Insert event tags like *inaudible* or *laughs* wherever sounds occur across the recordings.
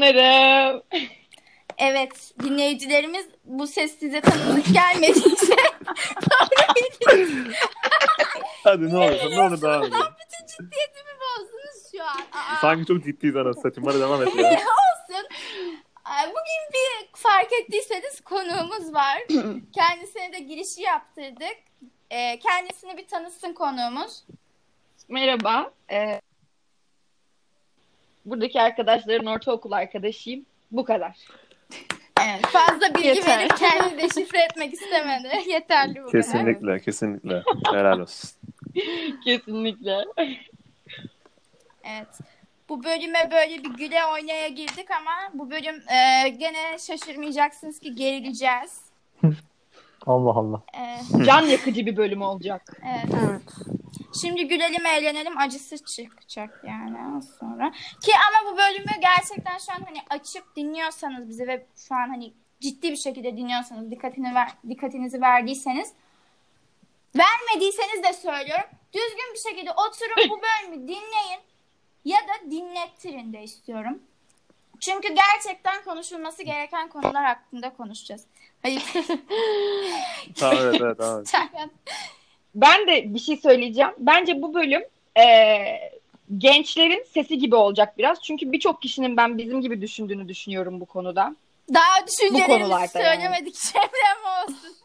canlarım. Evet dinleyicilerimiz bu ses size tanıdık gelmediyse *laughs* Hadi ne olur ne olur edelim. bütün ciddiyetimi bozdunuz şu an. Aa, Sanki çok ciddiyiz anasını satayım. Hadi devam et ya. *laughs* olsun. Ay, Bugün bir fark ettiyseniz konuğumuz var. *clears throat* Kendisine de girişi yaptırdık. Ee, kendisini bir tanısın konuğumuz. Merhaba. Ee, buradaki arkadaşların ortaokul arkadaşıyım. Bu kadar. Evet, fazla bilgi Yeter. verip kendini deşifre etmek istemedi. *laughs* Yeterli bu kadar. Kesinlikle kesinlikle. Helal olsun. *laughs* Kesinlikle. Evet. Bu bölüme böyle bir güle oynaya girdik ama bu bölüm e, gene şaşırmayacaksınız ki gerileceğiz. *laughs* Allah Allah. E, Can yakıcı bir bölüm olacak. evet. Evet. Şimdi gülelim eğlenelim acısı çıkacak yani az sonra. Ki ama bu bölümü gerçekten şu an hani açıp dinliyorsanız bizi ve şu an hani ciddi bir şekilde dinliyorsanız dikkatini ver, dikkatinizi verdiyseniz vermediyseniz de söylüyorum. Düzgün bir şekilde oturun bu bölümü dinleyin ya da dinlettirin de istiyorum. Çünkü gerçekten konuşulması gereken konular hakkında konuşacağız. Hayır. *laughs* Tamam evet evet *laughs* tamam. Ben de bir şey söyleyeceğim. Bence bu bölüm ee, gençlerin sesi gibi olacak biraz. Çünkü birçok kişinin ben bizim gibi düşündüğünü düşünüyorum bu konuda. Daha düşüncelerimizi konularda yani. söylemedik *laughs* çevrem olsun.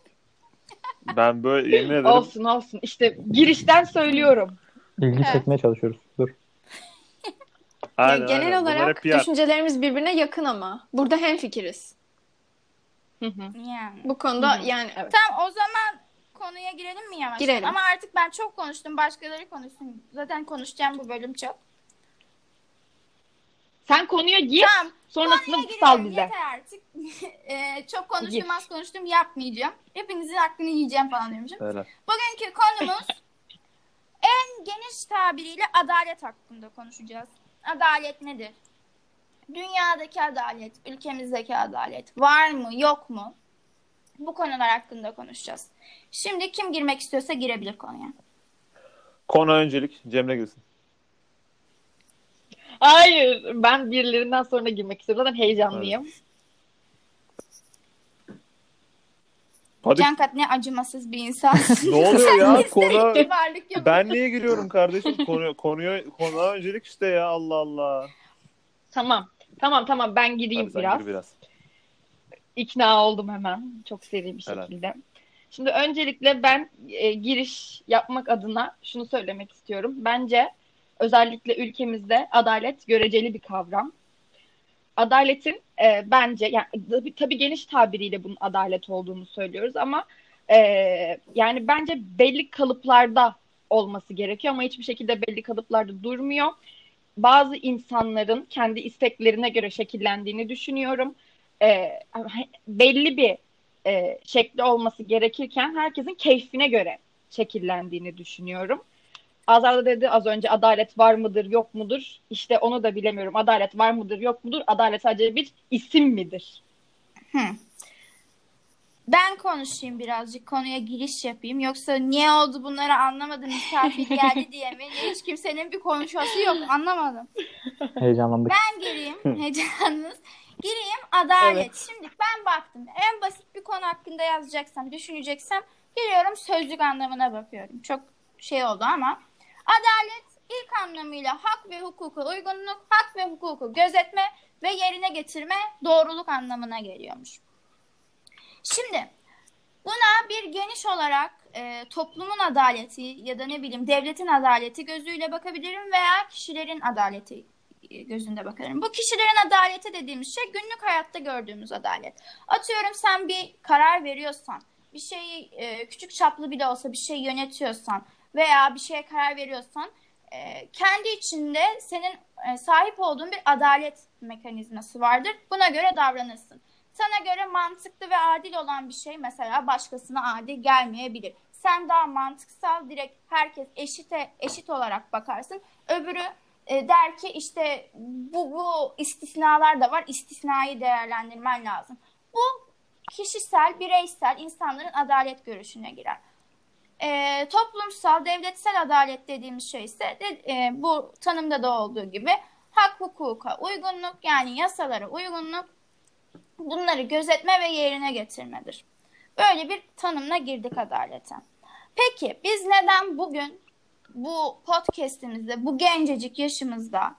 Ben böyle yemin ederim Olsun olsun. İşte girişten söylüyorum. İlgi Evet. çekmeye çalışıyoruz. Dur. *laughs* aynen, Genel aynen. Olarak düşüncelerimiz birbirine yakın ama. Burada hemfikiriz. Hı hı. Yani. Bu konuda yani Evet. Tamam o zaman konuya girelim mi yavaş? Girelim. Ama artık ben çok konuştum. Başkaları konuşsun. Zaten konuşacağım bu bölüm çok. Sen konuya gir. Tamam. Sonrasında Konuya sal bize. Yeter artık. *laughs* Ee, çok konuştum Gir. az konuştum yapmayacağım. Hepinizin hakkını yiyeceğim falan diyormuşum. Helal. Bugünkü konumuz *laughs* en geniş tabiriyle adalet hakkında konuşacağız. Adalet nedir? Dünyadaki adalet, ülkemizdeki adalet var mı, yok mu? Bu konular hakkında konuşacağız. Şimdi kim girmek istiyorsa girebilir konuya. Konu öncelik. Cemre girsin. Hayır. Ben birilerinden sonra girmek istiyorum. Zaten heyecanlıyım. Hadi Cankat ne acımasız bir insansın. *laughs* ne oluyor ya? Konu ben niye giriyorum kardeşim? Konu konuya konuya öncelik işte ya Allah Allah. Tamam. Tamam tamam ben gireyim Hadi biraz. gir biraz. İkna oldum hemen. Çok seri bir Helal. şekilde. Şimdi öncelikle ben e, giriş yapmak adına şunu söylemek istiyorum. Bence özellikle ülkemizde adalet göreceli bir kavram. Adaletin e, bence yani tabii, tabii geniş tabiriyle bunun adalet olduğunu söylüyoruz ama e, yani bence belli kalıplarda olması gerekiyor ama hiçbir şekilde belli kalıplarda durmuyor. Bazı insanların kendi isteklerine göre şekillendiğini düşünüyorum. E, belli bir e, şekli olması gerekirken herkesin keyfine göre şekillendiğini düşünüyorum. Azar da dedi az önce adalet var mıdır yok mudur? İşte onu da bilemiyorum. Adalet var mıdır yok mudur? Adalet sadece bir isim midir? Ben konuşayım birazcık konuya giriş yapayım. Yoksa niye oldu bunları anlamadım. Misafir geldi diye mi? Hiç kimsenin bir konuşması yok. Anlamadım. Heyecanlandık. Ben gireyim. Heyecanınız. Gireyim adalet. Evet. Şimdi ben baktım. En basit bir konu hakkında yazacaksam, düşüneceksem giriyorum sözlük anlamına bakıyorum. Çok şey oldu ama adalet ilk anlamıyla hak ve hukuka uygunluk, hak ve hukuku gözetme ve yerine getirme doğruluk anlamına geliyormuş. Şimdi buna bir geniş olarak e, toplumun adaleti ya da ne bileyim devletin adaleti gözüyle bakabilirim veya kişilerin adaleti gözünde bakarım. Bu kişilerin adaleti dediğimiz şey günlük hayatta gördüğümüz adalet. Atıyorum sen bir karar veriyorsan, bir şeyi e, küçük çaplı bile olsa bir şey yönetiyorsan veya bir şeye karar veriyorsan e, kendi içinde senin e, sahip olduğun bir adalet mekanizması vardır. Buna göre davranırsın. Sana göre mantıklı ve adil olan bir şey mesela başkasına adil gelmeyebilir. Sen daha mantıksal direkt herkes eşite eşit olarak bakarsın. Öbürü e, der ki işte bu, bu istisnalar da var. istisnayı değerlendirmen lazım. Bu kişisel, bireysel insanların adalet görüşüne girer. E, toplumsal, devletsel adalet dediğimiz şey ise de, e, bu tanımda da olduğu gibi hak hukuka uygunluk yani yasalara uygunluk bunları gözetme ve yerine getirmedir. Böyle bir tanımla girdik adalete. Peki biz neden bugün bu podcast'imizde bu gencecik yaşımızda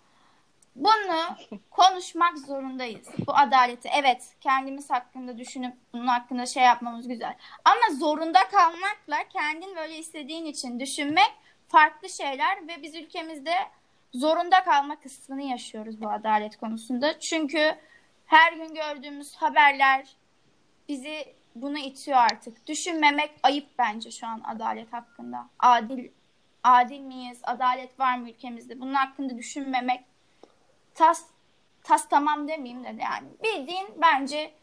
bunu konuşmak zorundayız. Bu adaleti. Evet kendimiz hakkında düşünüp bunun hakkında şey yapmamız güzel. Ama zorunda kalmakla kendin böyle istediğin için düşünmek farklı şeyler ve biz ülkemizde zorunda kalma kısmını yaşıyoruz bu adalet konusunda. Çünkü her gün gördüğümüz haberler bizi buna itiyor artık. Düşünmemek ayıp bence şu an adalet hakkında. Adil adil miyiz? Adalet var mı ülkemizde? Bunun hakkında düşünmemek tas tas tamam demeyeyim de yani bildiğin bence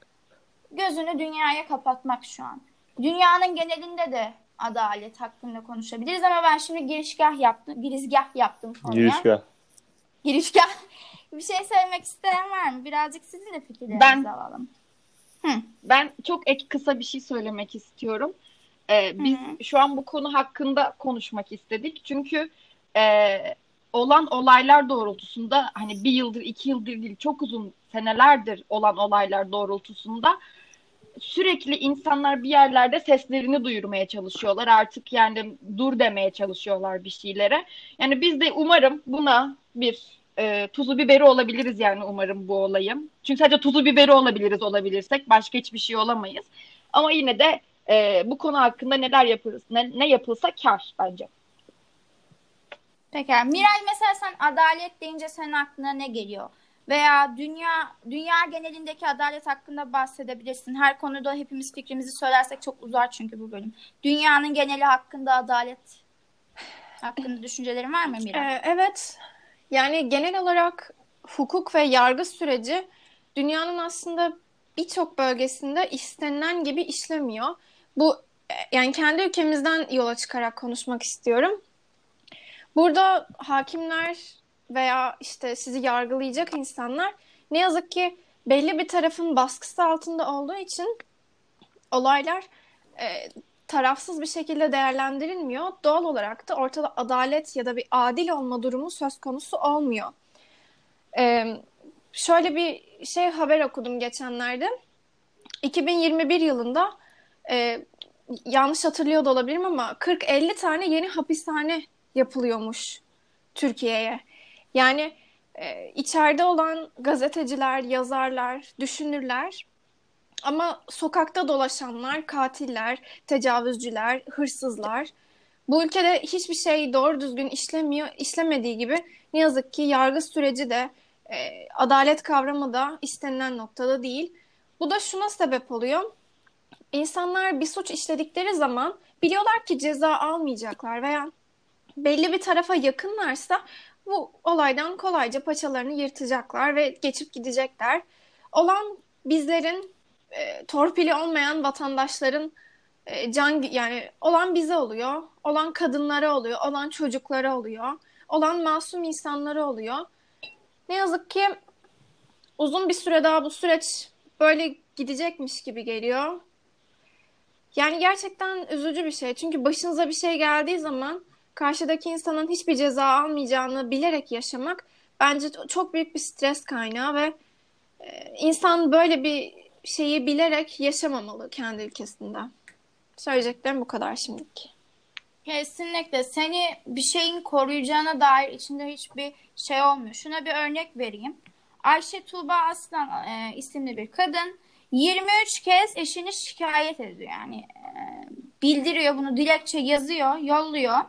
gözünü dünyaya kapatmak şu an. Dünyanın genelinde de adalet hakkında konuşabiliriz ama ben şimdi girişgah yaptım, girizgah yaptım konuya. Girişgah. Girişgah. *laughs* Bir şey söylemek isteyen var mı? Birazcık sizin de fikirlerinizi Ben- alalım. Ben çok ek kısa bir şey söylemek istiyorum. Ee, biz Hı şu an bu konu hakkında konuşmak istedik. Çünkü e, olan olaylar doğrultusunda hani bir yıldır, iki yıldır değil çok uzun senelerdir olan olaylar doğrultusunda sürekli insanlar bir yerlerde seslerini duyurmaya çalışıyorlar. Artık yani dur demeye çalışıyorlar bir şeylere. Yani biz de umarım buna bir e, tuzu biberi olabiliriz yani umarım bu olayın. Çünkü sadece tuzu biberi olabiliriz olabilirsek başka hiçbir şey olamayız. Ama yine de e, bu konu hakkında neler yaparız, ne, ne yapılsa kar bence. Peki. Miray mesela sen adalet deyince senin aklına ne geliyor? Veya dünya dünya genelindeki adalet hakkında bahsedebilirsin. Her konuda hepimiz fikrimizi söylersek çok uzar çünkü bu bölüm. Dünyanın geneli hakkında adalet hakkında düşüncelerin var mı Miray? Ee, evet. Yani genel olarak hukuk ve yargı süreci dünyanın aslında birçok bölgesinde istenilen gibi işlemiyor. Bu e, yani kendi ülkemizden yola çıkarak konuşmak istiyorum. Burada hakimler veya işte sizi yargılayacak insanlar ne yazık ki belli bir tarafın baskısı altında olduğu için olaylar e, tarafsız bir şekilde değerlendirilmiyor. Doğal olarak da ortada adalet ya da bir adil olma durumu söz konusu olmuyor. Ee, şöyle bir şey haber okudum geçenlerde. 2021 yılında e, yanlış hatırlıyor da olabilirim ama 40-50 tane yeni hapishane yapılıyormuş Türkiye'ye. Yani e, içeride olan gazeteciler, yazarlar, düşünürler ama sokakta dolaşanlar, katiller, tecavüzcüler, hırsızlar. Bu ülkede hiçbir şey doğru düzgün işlemiyor, işlemediği gibi ne yazık ki yargı süreci de e, adalet kavramı da istenilen noktada değil. Bu da şuna sebep oluyor. İnsanlar bir suç işledikleri zaman biliyorlar ki ceza almayacaklar veya belli bir tarafa yakınlarsa bu olaydan kolayca paçalarını yırtacaklar ve geçip gidecekler. Olan bizlerin e, torpili olmayan vatandaşların e, can yani olan bize oluyor, olan kadınlara oluyor, olan çocuklara oluyor, olan masum insanlara oluyor. Ne yazık ki uzun bir süre daha bu süreç böyle gidecekmiş gibi geliyor. Yani gerçekten üzücü bir şey. Çünkü başınıza bir şey geldiği zaman karşıdaki insanın hiçbir ceza almayacağını bilerek yaşamak bence çok büyük bir stres kaynağı ve e, insan böyle bir şeyi bilerek yaşamamalı kendi ülkesinde. Söyleyeceklerim bu kadar şimdilik. Kesinlikle seni bir şeyin koruyacağına dair içinde hiçbir şey olmuyor. Şuna bir örnek vereyim. Ayşe Tuğba Aslan e, isimli bir kadın 23 kez eşini şikayet ediyor. Yani e, bildiriyor bunu dilekçe yazıyor, yolluyor.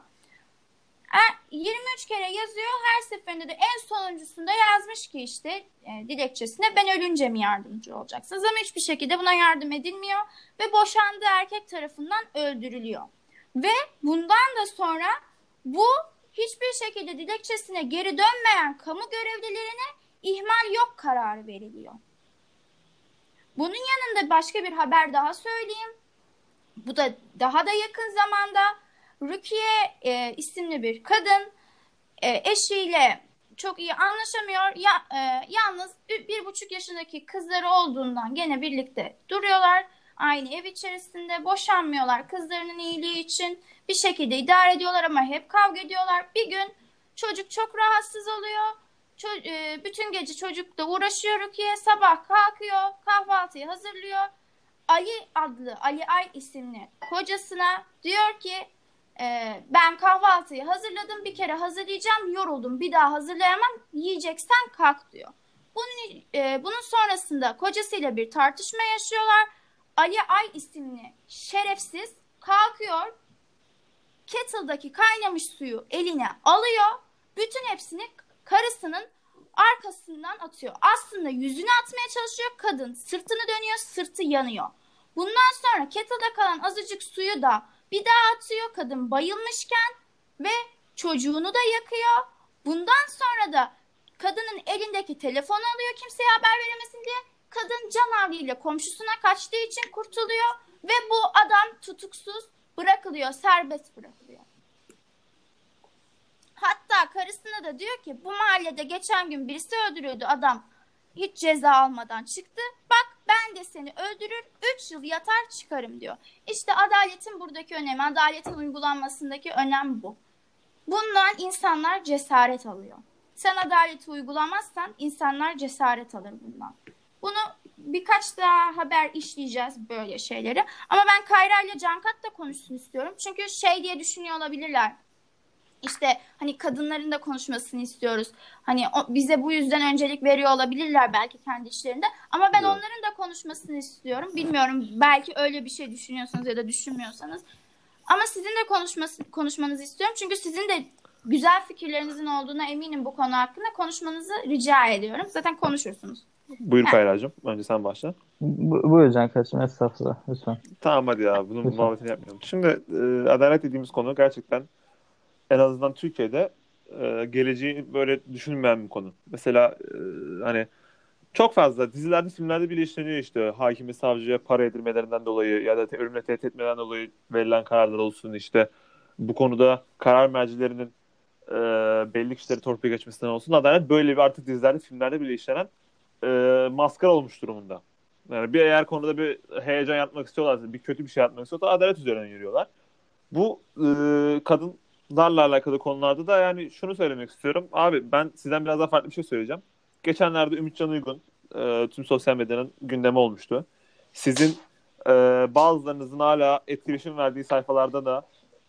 E, 23 kere yazıyor. Her seferinde de en sonuncusunda yazmış ki işte e, dilekçesine ben ölünce mi yardımcı olacaksınız? Ama hiçbir şekilde buna yardım edilmiyor ve boşandığı erkek tarafından öldürülüyor. Ve bundan da sonra bu hiçbir şekilde dilekçesine geri dönmeyen kamu görevlilerine ihmal yok kararı veriliyor. Bunun yanında başka bir haber daha söyleyeyim. Bu da daha da yakın zamanda Rukiye e, isimli bir kadın e, eşiyle çok iyi anlaşamıyor. Ya, e, yalnız bir, bir buçuk yaşındaki kızları olduğundan gene birlikte duruyorlar. Aynı ev içerisinde boşanmıyorlar. Kızlarının iyiliği için bir şekilde idare ediyorlar ama hep kavga ediyorlar. Bir gün çocuk çok rahatsız oluyor bütün gece çocukla uğraşıyor Rukiye. Sabah kalkıyor, kahvaltıyı hazırlıyor. Ali adlı, Ali Ay isimli kocasına diyor ki e, ben kahvaltıyı hazırladım bir kere hazırlayacağım yoruldum bir daha hazırlayamam yiyeceksen kalk diyor. Bunun, e, bunun sonrasında kocasıyla bir tartışma yaşıyorlar. Ali Ay isimli şerefsiz kalkıyor kettle'daki kaynamış suyu eline alıyor. Bütün hepsini karısının arkasından atıyor. Aslında yüzüne atmaya çalışıyor. Kadın sırtını dönüyor, sırtı yanıyor. Bundan sonra kettle'da kalan azıcık suyu da bir daha atıyor. Kadın bayılmışken ve çocuğunu da yakıyor. Bundan sonra da kadının elindeki telefonu alıyor kimseye haber veremesin diye. Kadın canavliyle komşusuna kaçtığı için kurtuluyor ve bu adam tutuksuz bırakılıyor, serbest bırakılıyor. Hatta karısına da diyor ki bu mahallede geçen gün birisi öldürüyordu adam hiç ceza almadan çıktı. Bak ben de seni öldürür 3 yıl yatar çıkarım diyor. İşte adaletin buradaki önemi, adaletin uygulanmasındaki önem bu. Bundan insanlar cesaret alıyor. Sen adaleti uygulamazsan insanlar cesaret alır bundan. Bunu birkaç daha haber işleyeceğiz böyle şeyleri. Ama ben Kayra ile Cankat da konuşsun istiyorum. Çünkü şey diye düşünüyor olabilirler. İşte hani kadınların da konuşmasını istiyoruz. Hani o, bize bu yüzden öncelik veriyor olabilirler belki kendi işlerinde. Ama ben Evet. onların da konuşmasını istiyorum. Bilmiyorum belki öyle bir şey düşünüyorsanız ya da düşünmüyorsanız. Ama sizin de konuşması, konuşmanızı istiyorum. Çünkü sizin de güzel fikirlerinizin olduğuna eminim bu konu hakkında. Konuşmanızı rica ediyorum. Zaten konuşursunuz. Buyur Kayra'cığım. Önce sen başla. Bu, buyur Can Kaçım. Estağfurullah. Lütfen. Tamam hadi ya. Bunun Lütfen. muhabbetini yapmayalım. Şimdi e, adalet dediğimiz konu gerçekten en azından Türkiye'de e, geleceği böyle düşünmeyen bir konu. Mesela e, hani çok fazla dizilerde, filmlerde bile işleniyor işte hakimi savcıya para edilmelerinden dolayı ya da te- ölümle tehdit etmeden dolayı verilen kararlar olsun işte bu konuda karar mercilerinin e, belli kişileri torpil geçmesinden olsun adalet böyle bir artık dizilerde, filmlerde bile işlenen e, maskara olmuş durumunda. Yani bir eğer konuda bir heyecan yapmak istiyorlarsa, bir kötü bir şey yapmak istiyorsa adalet üzerine yürüyorlar. Bu e, kadınlarla alakalı konularda da yani şunu söylemek istiyorum. Abi ben sizden biraz daha farklı bir şey söyleyeceğim. Geçenlerde Ümitcan Uygun e, tüm sosyal medyanın gündemi olmuştu. Sizin e, bazılarınızın hala etkileşim verdiği sayfalarda da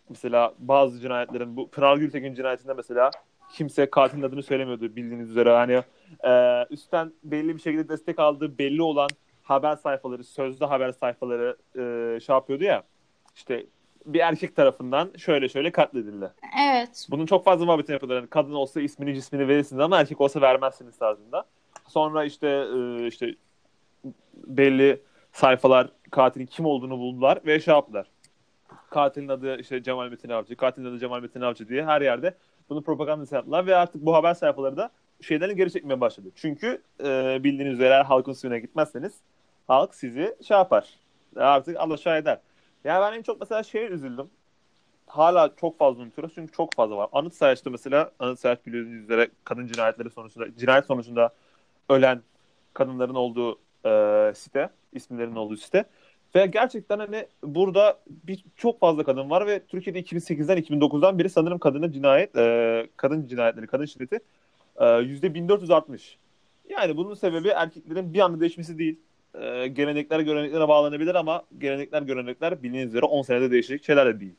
mesela bazı cinayetlerin bu Pınar Gültekin cinayetinde mesela kimse katilin adını söylemiyordu bildiğiniz üzere. Hani e, üstten belli bir şekilde destek aldığı belli olan haber sayfaları, sözlü haber sayfaları e, şey yapıyordu ya. İşte bir erkek tarafından şöyle şöyle katledildi. Evet. Bunun çok fazla muhabbetini yapıyorlar. Yani kadın olsa ismini cismini verirsiniz ama erkek olsa vermezsiniz tarzında. Sonra işte e, işte belli sayfalar katilin kim olduğunu buldular ve şey yaptılar. Katilin adı işte Cemal Metin Avcı, katilin adı Cemal Metin Avcı diye her yerde bunu propagandası yaptılar ve artık bu haber sayfaları da şeylerini geri çekmeye başladı. Çünkü e, bildiğiniz üzere halkın suyuna gitmezseniz halk sizi şey yapar. Artık alaşağı eder. Ya ben en çok mesela şeye üzüldüm. Hala çok fazla unutuyoruz çünkü çok fazla var. Anıt Sayaç'ta mesela Anıt Sayaç biliyorsunuz üzere kadın cinayetleri sonucunda cinayet sonucunda ölen kadınların olduğu e, site, isimlerinin olduğu site. Ve gerçekten hani burada bir çok fazla kadın var ve Türkiye'de 2008'den 2009'dan beri sanırım kadının cinayet, e, kadın cinayetleri, kadın şiddeti e, %1460. Yani bunun sebebi erkeklerin bir anda değişmesi değil. E, gelenekler göreneklere bağlanabilir ama gelenekler görenekler bildiğiniz üzere 10 senede değişecek şeyler de değil.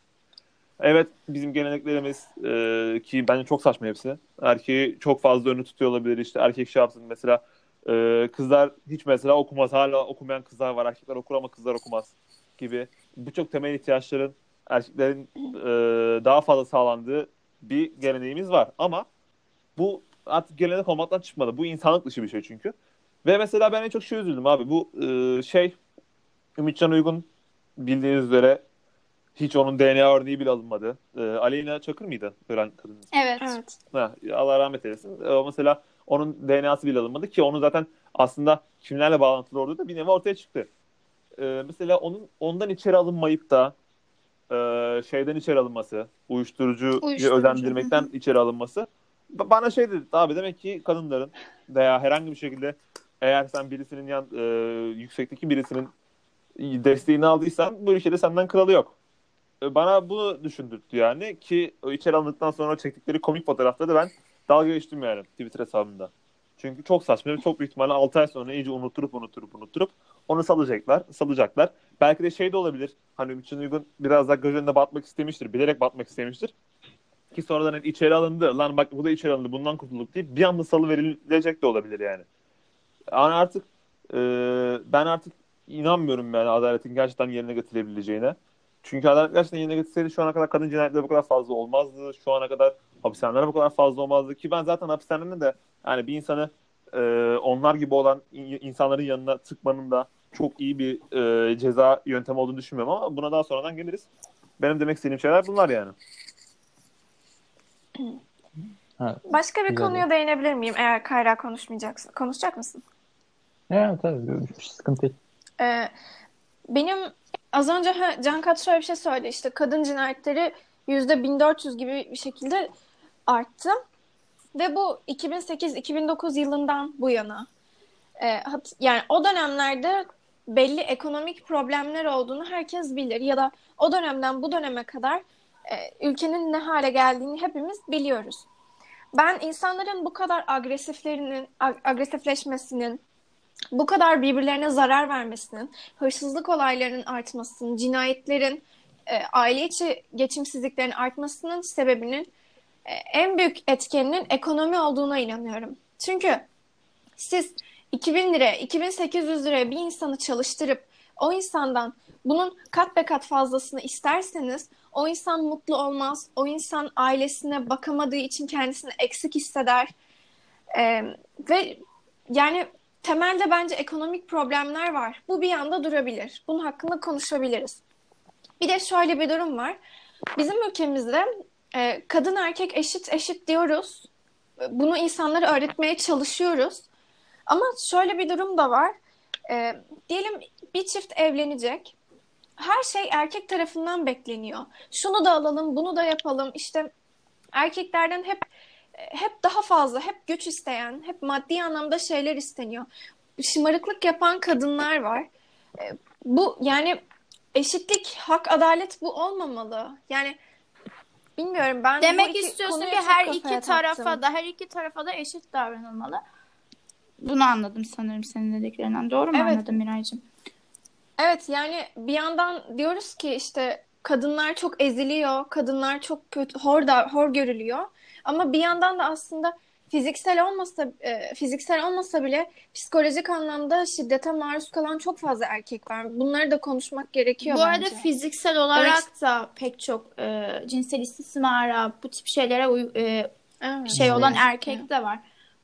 Evet bizim geleneklerimiz e, ki bence çok saçma hepsi. Erkeği çok fazla önü tutuyor olabilir. İşte erkek şey yapsın mesela e, kızlar hiç mesela okumaz. Hala okumayan kızlar var. Erkekler okur ama kızlar okumaz gibi. Birçok temel ihtiyaçların erkeklerin e, daha fazla sağlandığı bir geleneğimiz var. Ama bu artık gelenek olmaktan çıkmadı. Bu insanlık dışı bir şey çünkü. Ve mesela ben en çok şey üzüldüm abi. Bu e, şey Ümitcan Uygun bildiğiniz üzere hiç onun DNA örneği bile alınmadı. E, Aleyna Çakır mıydı ölen kadın? Evet. Evet. Ha, Allah rahmet eylesin. E, mesela onun DNA'sı bile alınmadı ki onu zaten aslında kimlerle bağlantılı olduğu da bir nevi ortaya çıktı. E, mesela onun ondan içeri alınmayıp da e, şeyden içeri alınması, uyuşturucu, Uyuşturucu, özendirmekten içeri alınması ba- bana şey dedi abi demek ki kadınların veya herhangi bir şekilde eğer sen birisinin yan e, yüksekteki birisinin desteğini aldıysan bu ülkede senden kralı yok. E, Bana bunu düşündürttü yani ki o içeri alındıktan sonra çektikleri komik fotoğrafları ben dalga geçtim yani Twitter hesabımda. Çünkü çok saçma ve çok büyük ihtimalle 6 ay sonra iyice unutturup unutturup unutturup onu salacaklar, salacaklar. Belki de şey de olabilir. Hani Ümitcan Uygun biraz daha göz önünde batmak istemiştir. Bilerek batmak istemiştir. Ki sonradan hani içeri alındı. Lan bak bu da içeri alındı. Bundan kurtulduk deyip bir anda salı verilecek de olabilir yani. Yani artık e, ben artık inanmıyorum yani adaletin gerçekten yerine getirebileceğine. Çünkü adalet gerçekten yerine getirseydi şu ana kadar kadın cinayetleri bu kadar fazla olmazdı. Şu ana kadar hapishaneler bu kadar fazla olmazdı. Ki ben zaten hapishanenin de yani bir insanı e, onlar gibi olan in- insanların yanına tıkmanın da çok iyi bir e, ceza yöntemi olduğunu düşünmüyorum ama buna daha sonradan geliriz. Benim demek istediğim şeyler bunlar yani. *clears throat* Ha, Başka bir Güzel. konuya değinebilir miyim eğer Kayra konuşmayacaksın? Konuşacak mısın? Ya tabii bir sıkıntı değil. Ee, benim az önce ha, Can Kat şöyle bir şey söyledi. İşte kadın cinayetleri yüzde 1400 gibi bir şekilde arttı. Ve bu 2008-2009 yılından bu yana. Ee, hat- yani o dönemlerde belli ekonomik problemler olduğunu herkes bilir. Ya da o dönemden bu döneme kadar e, ülkenin ne hale geldiğini hepimiz biliyoruz. Ben insanların bu kadar agresiflerinin, ag- agresifleşmesinin, bu kadar birbirlerine zarar vermesinin, hırsızlık olaylarının artmasının, cinayetlerin, e, aile içi geçimsizliklerin artmasının sebebinin e, en büyük etkeninin ekonomi olduğuna inanıyorum. Çünkü siz 2000 liraya, 2800 liraya bir insanı çalıştırıp o insandan bunun kat be kat fazlasını isterseniz o insan mutlu olmaz. O insan ailesine bakamadığı için kendisini eksik hisseder. E, ve yani temelde bence ekonomik problemler var. Bu bir yanda durabilir. Bunun hakkında konuşabiliriz. Bir de şöyle bir durum var. Bizim ülkemizde e, kadın erkek eşit eşit diyoruz. Bunu insanlara öğretmeye çalışıyoruz. Ama şöyle bir durum da var. E, diyelim bir çift evlenecek. Her şey erkek tarafından bekleniyor. Şunu da alalım, bunu da yapalım. İşte erkeklerden hep hep daha fazla, hep güç isteyen, hep maddi anlamda şeyler isteniyor. Şımarıklık yapan kadınlar var. E, Bu yani eşitlik, hak, adalet bu olmamalı. Yani bilmiyorum ben Demek istiyorsun ki her iki tarafa da her iki tarafa da eşit davranılmalı. Bunu anladım sanırım senin dediklerinden. Doğru mu Evet. anladım Miraycığım? Evet yani bir yandan diyoruz ki işte kadınlar çok eziliyor, kadınlar çok kötü, hor da hor görülüyor. Ama bir yandan da aslında fiziksel olmasa e, fiziksel olmasa bile psikolojik anlamda şiddete maruz kalan çok fazla erkek var. Bunları da konuşmak gerekiyor Bu arada bence. fiziksel olarak da pek çok e, cinsel istismara, bu tip şeylere uy- e, Evet. şey olan Evet. erkek de var.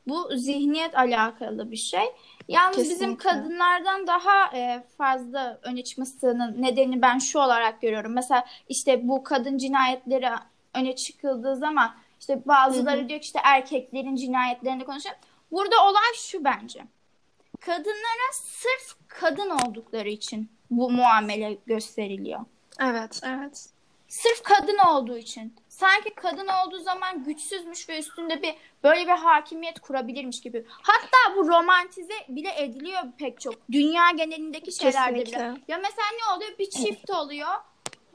Bu zihniyet alakalı bir şey. Yalnız bizim Kesinlikle. kadınlardan daha e, fazla öne çıkmasının nedenini ben şu olarak görüyorum. Mesela işte bu kadın cinayetleri öne çıkıldığı zaman işte bazıları diyor ki işte erkeklerin cinayetlerini konuşuyor. Burada olay şu bence. Kadınlara sırf kadın oldukları için bu muamele gösteriliyor. Evet, evet. Sırf kadın olduğu için. Sanki kadın olduğu zaman güçsüzmüş ve üstünde bir böyle bir hakimiyet kurabilirmiş gibi. Hatta bu romantize bile ediliyor pek çok. Dünya genelindeki şeylerde bile. Ya mesela ne oluyor? Bir çift oluyor.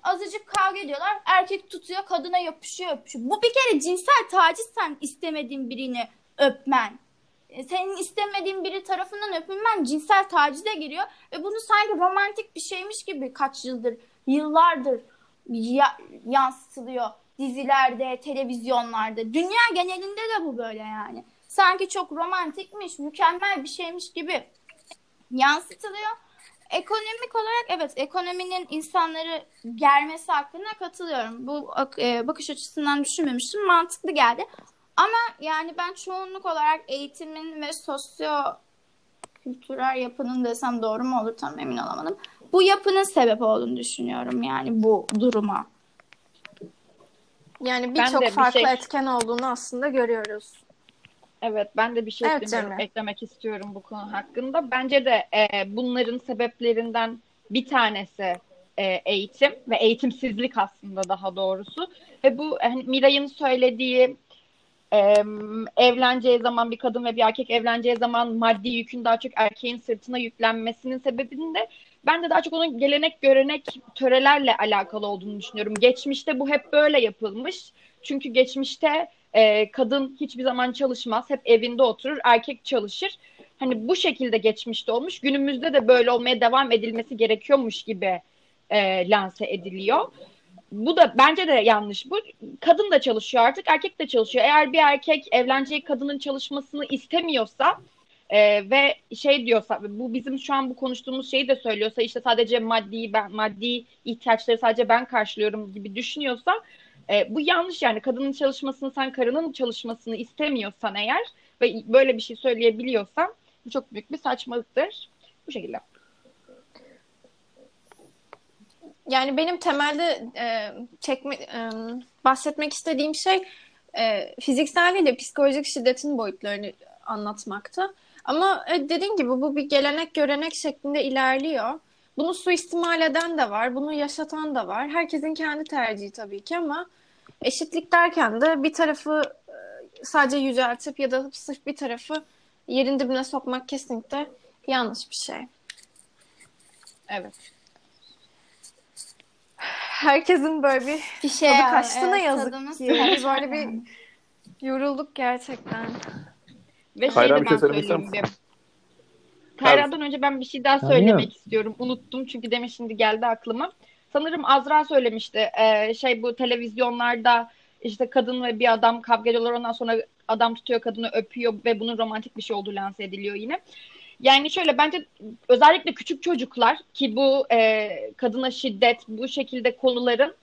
Azıcık kavga ediyorlar. Erkek tutuyor, kadına yapışıyor, yapışıyor. Bu bir kere cinsel taciz sen istemediğin birini öpmen. E, Senin istemediğin biri tarafından öpülmen cinsel tacize giriyor. Ve bunu sanki romantik bir şeymiş gibi kaç yıldır, yıllardır ya- yansıtılıyor dizilerde, televizyonlarda. Dünya genelinde de bu böyle yani. Sanki çok romantikmiş, mükemmel bir şeymiş gibi yansıtılıyor. Ekonomik olarak evet ekonominin insanları germesi hakkında katılıyorum. Bu e, bakış açısından düşünmemiştim. Mantıklı geldi. Ama yani ben çoğunluk olarak eğitimin ve sosyo kültürel yapının desem doğru mu olur tam emin olamadım. Bu yapının sebep olduğunu düşünüyorum yani bu duruma. Yani birçok farklı şey- etken olduğunu aslında görüyoruz. Evet ben de bir şey Evet, eklemek, istiyorum bu konu hakkında. Bence de e, bunların sebeplerinden bir tanesi e, eğitim ve eğitimsizlik aslında daha doğrusu. Ve bu hani Miray'ın söylediği e, evleneceği zaman bir kadın ve bir erkek evleneceği zaman maddi yükün daha çok erkeğin sırtına yüklenmesinin sebebinin de ben de daha çok onun gelenek görenek törelerle alakalı olduğunu düşünüyorum. Geçmişte bu hep böyle yapılmış. Çünkü geçmişte e, kadın hiçbir zaman çalışmaz. Hep evinde oturur. Erkek çalışır. Hani bu şekilde geçmişte olmuş. Günümüzde de böyle olmaya devam edilmesi gerekiyormuş gibi e, lanse ediliyor. Bu da bence de yanlış. Bu kadın da çalışıyor artık, erkek de çalışıyor. Eğer bir erkek evleneceği kadının çalışmasını istemiyorsa e, ve şey diyorsa bu bizim şu an bu konuştuğumuz şeyi de söylüyorsa işte sadece maddi ben maddi ihtiyaçları sadece ben karşılıyorum gibi düşünüyorsa e, bu yanlış yani kadının çalışmasını sen karının çalışmasını istemiyorsan eğer ve böyle bir şey söyleyebiliyorsan bu çok büyük bir saçmalıktır. Bu şekilde. Yani benim temelde e, çekme, e, bahsetmek istediğim şey e, fiziksel değil de psikolojik şiddetin boyutlarını anlatmakta. Ama e, dediğim gibi bu bir gelenek görenek şeklinde ilerliyor. Bunu suistimal eden de var, bunu yaşatan da var. Herkesin kendi tercihi tabii ki ama eşitlik derken de bir tarafı e, sadece yüceltip ya da sırf bir tarafı yerin dibine sokmak kesinlikle yanlış bir şey. Evet. Herkesin böyle bir Bir şey tadı ne evet, yazık tadımız ki. kaçtı Böyle bir yani. yorulduk gerçekten. Ve Kayra şey de Kayra'dan önce ben bir şey daha söylemek bilmiyorum. istiyorum. Unuttum çünkü demin şimdi geldi aklıma. Sanırım Azra söylemişti. Ee, şey bu televizyonlarda işte kadın ve bir adam kavga ediyorlar. Ondan sonra adam tutuyor kadını öpüyor ve bunun romantik bir şey olduğu lanse ediliyor yine. Yani şöyle bence özellikle küçük çocuklar ki bu e, kadına şiddet bu şekilde konuların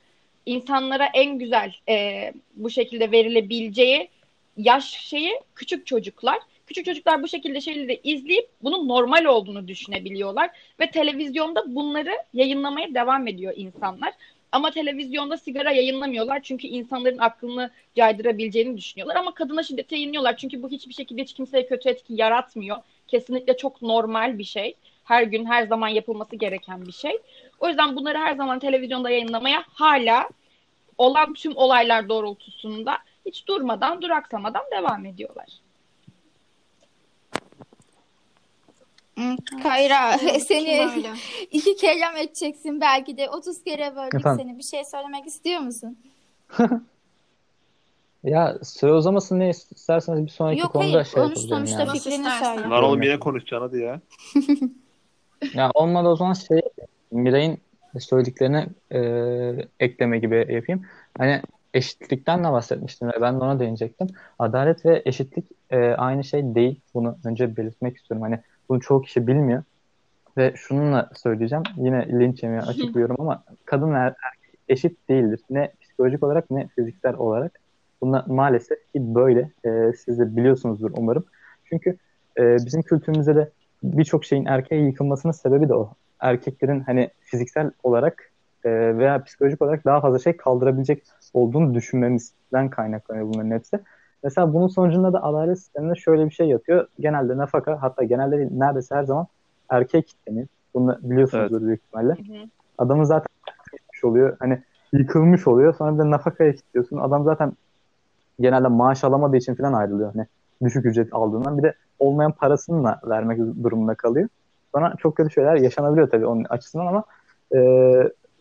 insanlara en güzel e, bu şekilde verilebileceği yaş şeyi küçük çocuklar. Küçük çocuklar bu şekilde şeyleri izleyip bunun normal olduğunu düşünebiliyorlar ve televizyonda bunları yayınlamaya devam ediyor insanlar. Ama televizyonda sigara yayınlamıyorlar çünkü insanların aklını caydırabileceğini düşünüyorlar. Ama kadına şiddet yayınlıyorlar çünkü bu hiçbir şekilde hiç kimseye kötü etki yaratmıyor. Kesinlikle çok normal bir şey. Her gün her zaman yapılması gereken bir şey. O yüzden bunları her zaman televizyonda yayınlamaya hala olan tüm olaylar doğrultusunda hiç durmadan, duraksamadan devam ediyorlar. Kayra *laughs* seni Böyle. iki kelam edeceksin belki de 30 kere böldük Efendim? seni. Bir şey söylemek istiyor musun? *laughs* Ya süre uzamasın ne isterseniz bir sonraki Yok konuda hayır şey konuş sonuçta yani. Fikrini söyle. Lan oğlum yine konuşacaksın hadi ya. *laughs* Ya olmadı o zaman şey Miray'ın söylediklerine e, ekleme gibi yapayım. Hani eşitlikten de bahsetmiştim ve ben de ona değinecektim. Adalet ve eşitlik e, aynı şey değil. Bunu önce belirtmek istiyorum. Hani bunu çoğu kişi bilmiyor. Ve şununla söyleyeceğim. Yine linç yemeye *laughs* açık bir yorum ama kadın ve erkek eşit değildir. Ne psikolojik olarak ne fiziksel olarak. Bunlar maalesef ki böyle. E, siz de biliyorsunuzdur umarım. Çünkü e, bizim kültürümüzde de birçok şeyin erkeğe yıkılmasının sebebi de o. Erkeklerin hani fiziksel olarak e, veya psikolojik olarak daha fazla şey kaldırabilecek olduğunu düşünmemizden kaynaklanıyor bunların hepsi. Mesela bunun sonucunda da adalet sisteminde şöyle bir şey yatıyor. Genelde nafaka hatta genelde değil, neredeyse her zaman erkeğe kitleniyor. Bunu biliyorsunuzdur büyük ihtimalle. Adamın zaten yıkılmış oluyor. Hani yıkılmış oluyor. Sonra bir de nafakaya kilitliyorsun. Adam zaten genelde maaş alamadığı için falan ayrılıyor. Hani düşük ücret aldığından. Bir de olmayan parasını da vermek durumunda kalıyor. Sonra çok kötü şeyler yaşanabiliyor tabii onun açısından ama e,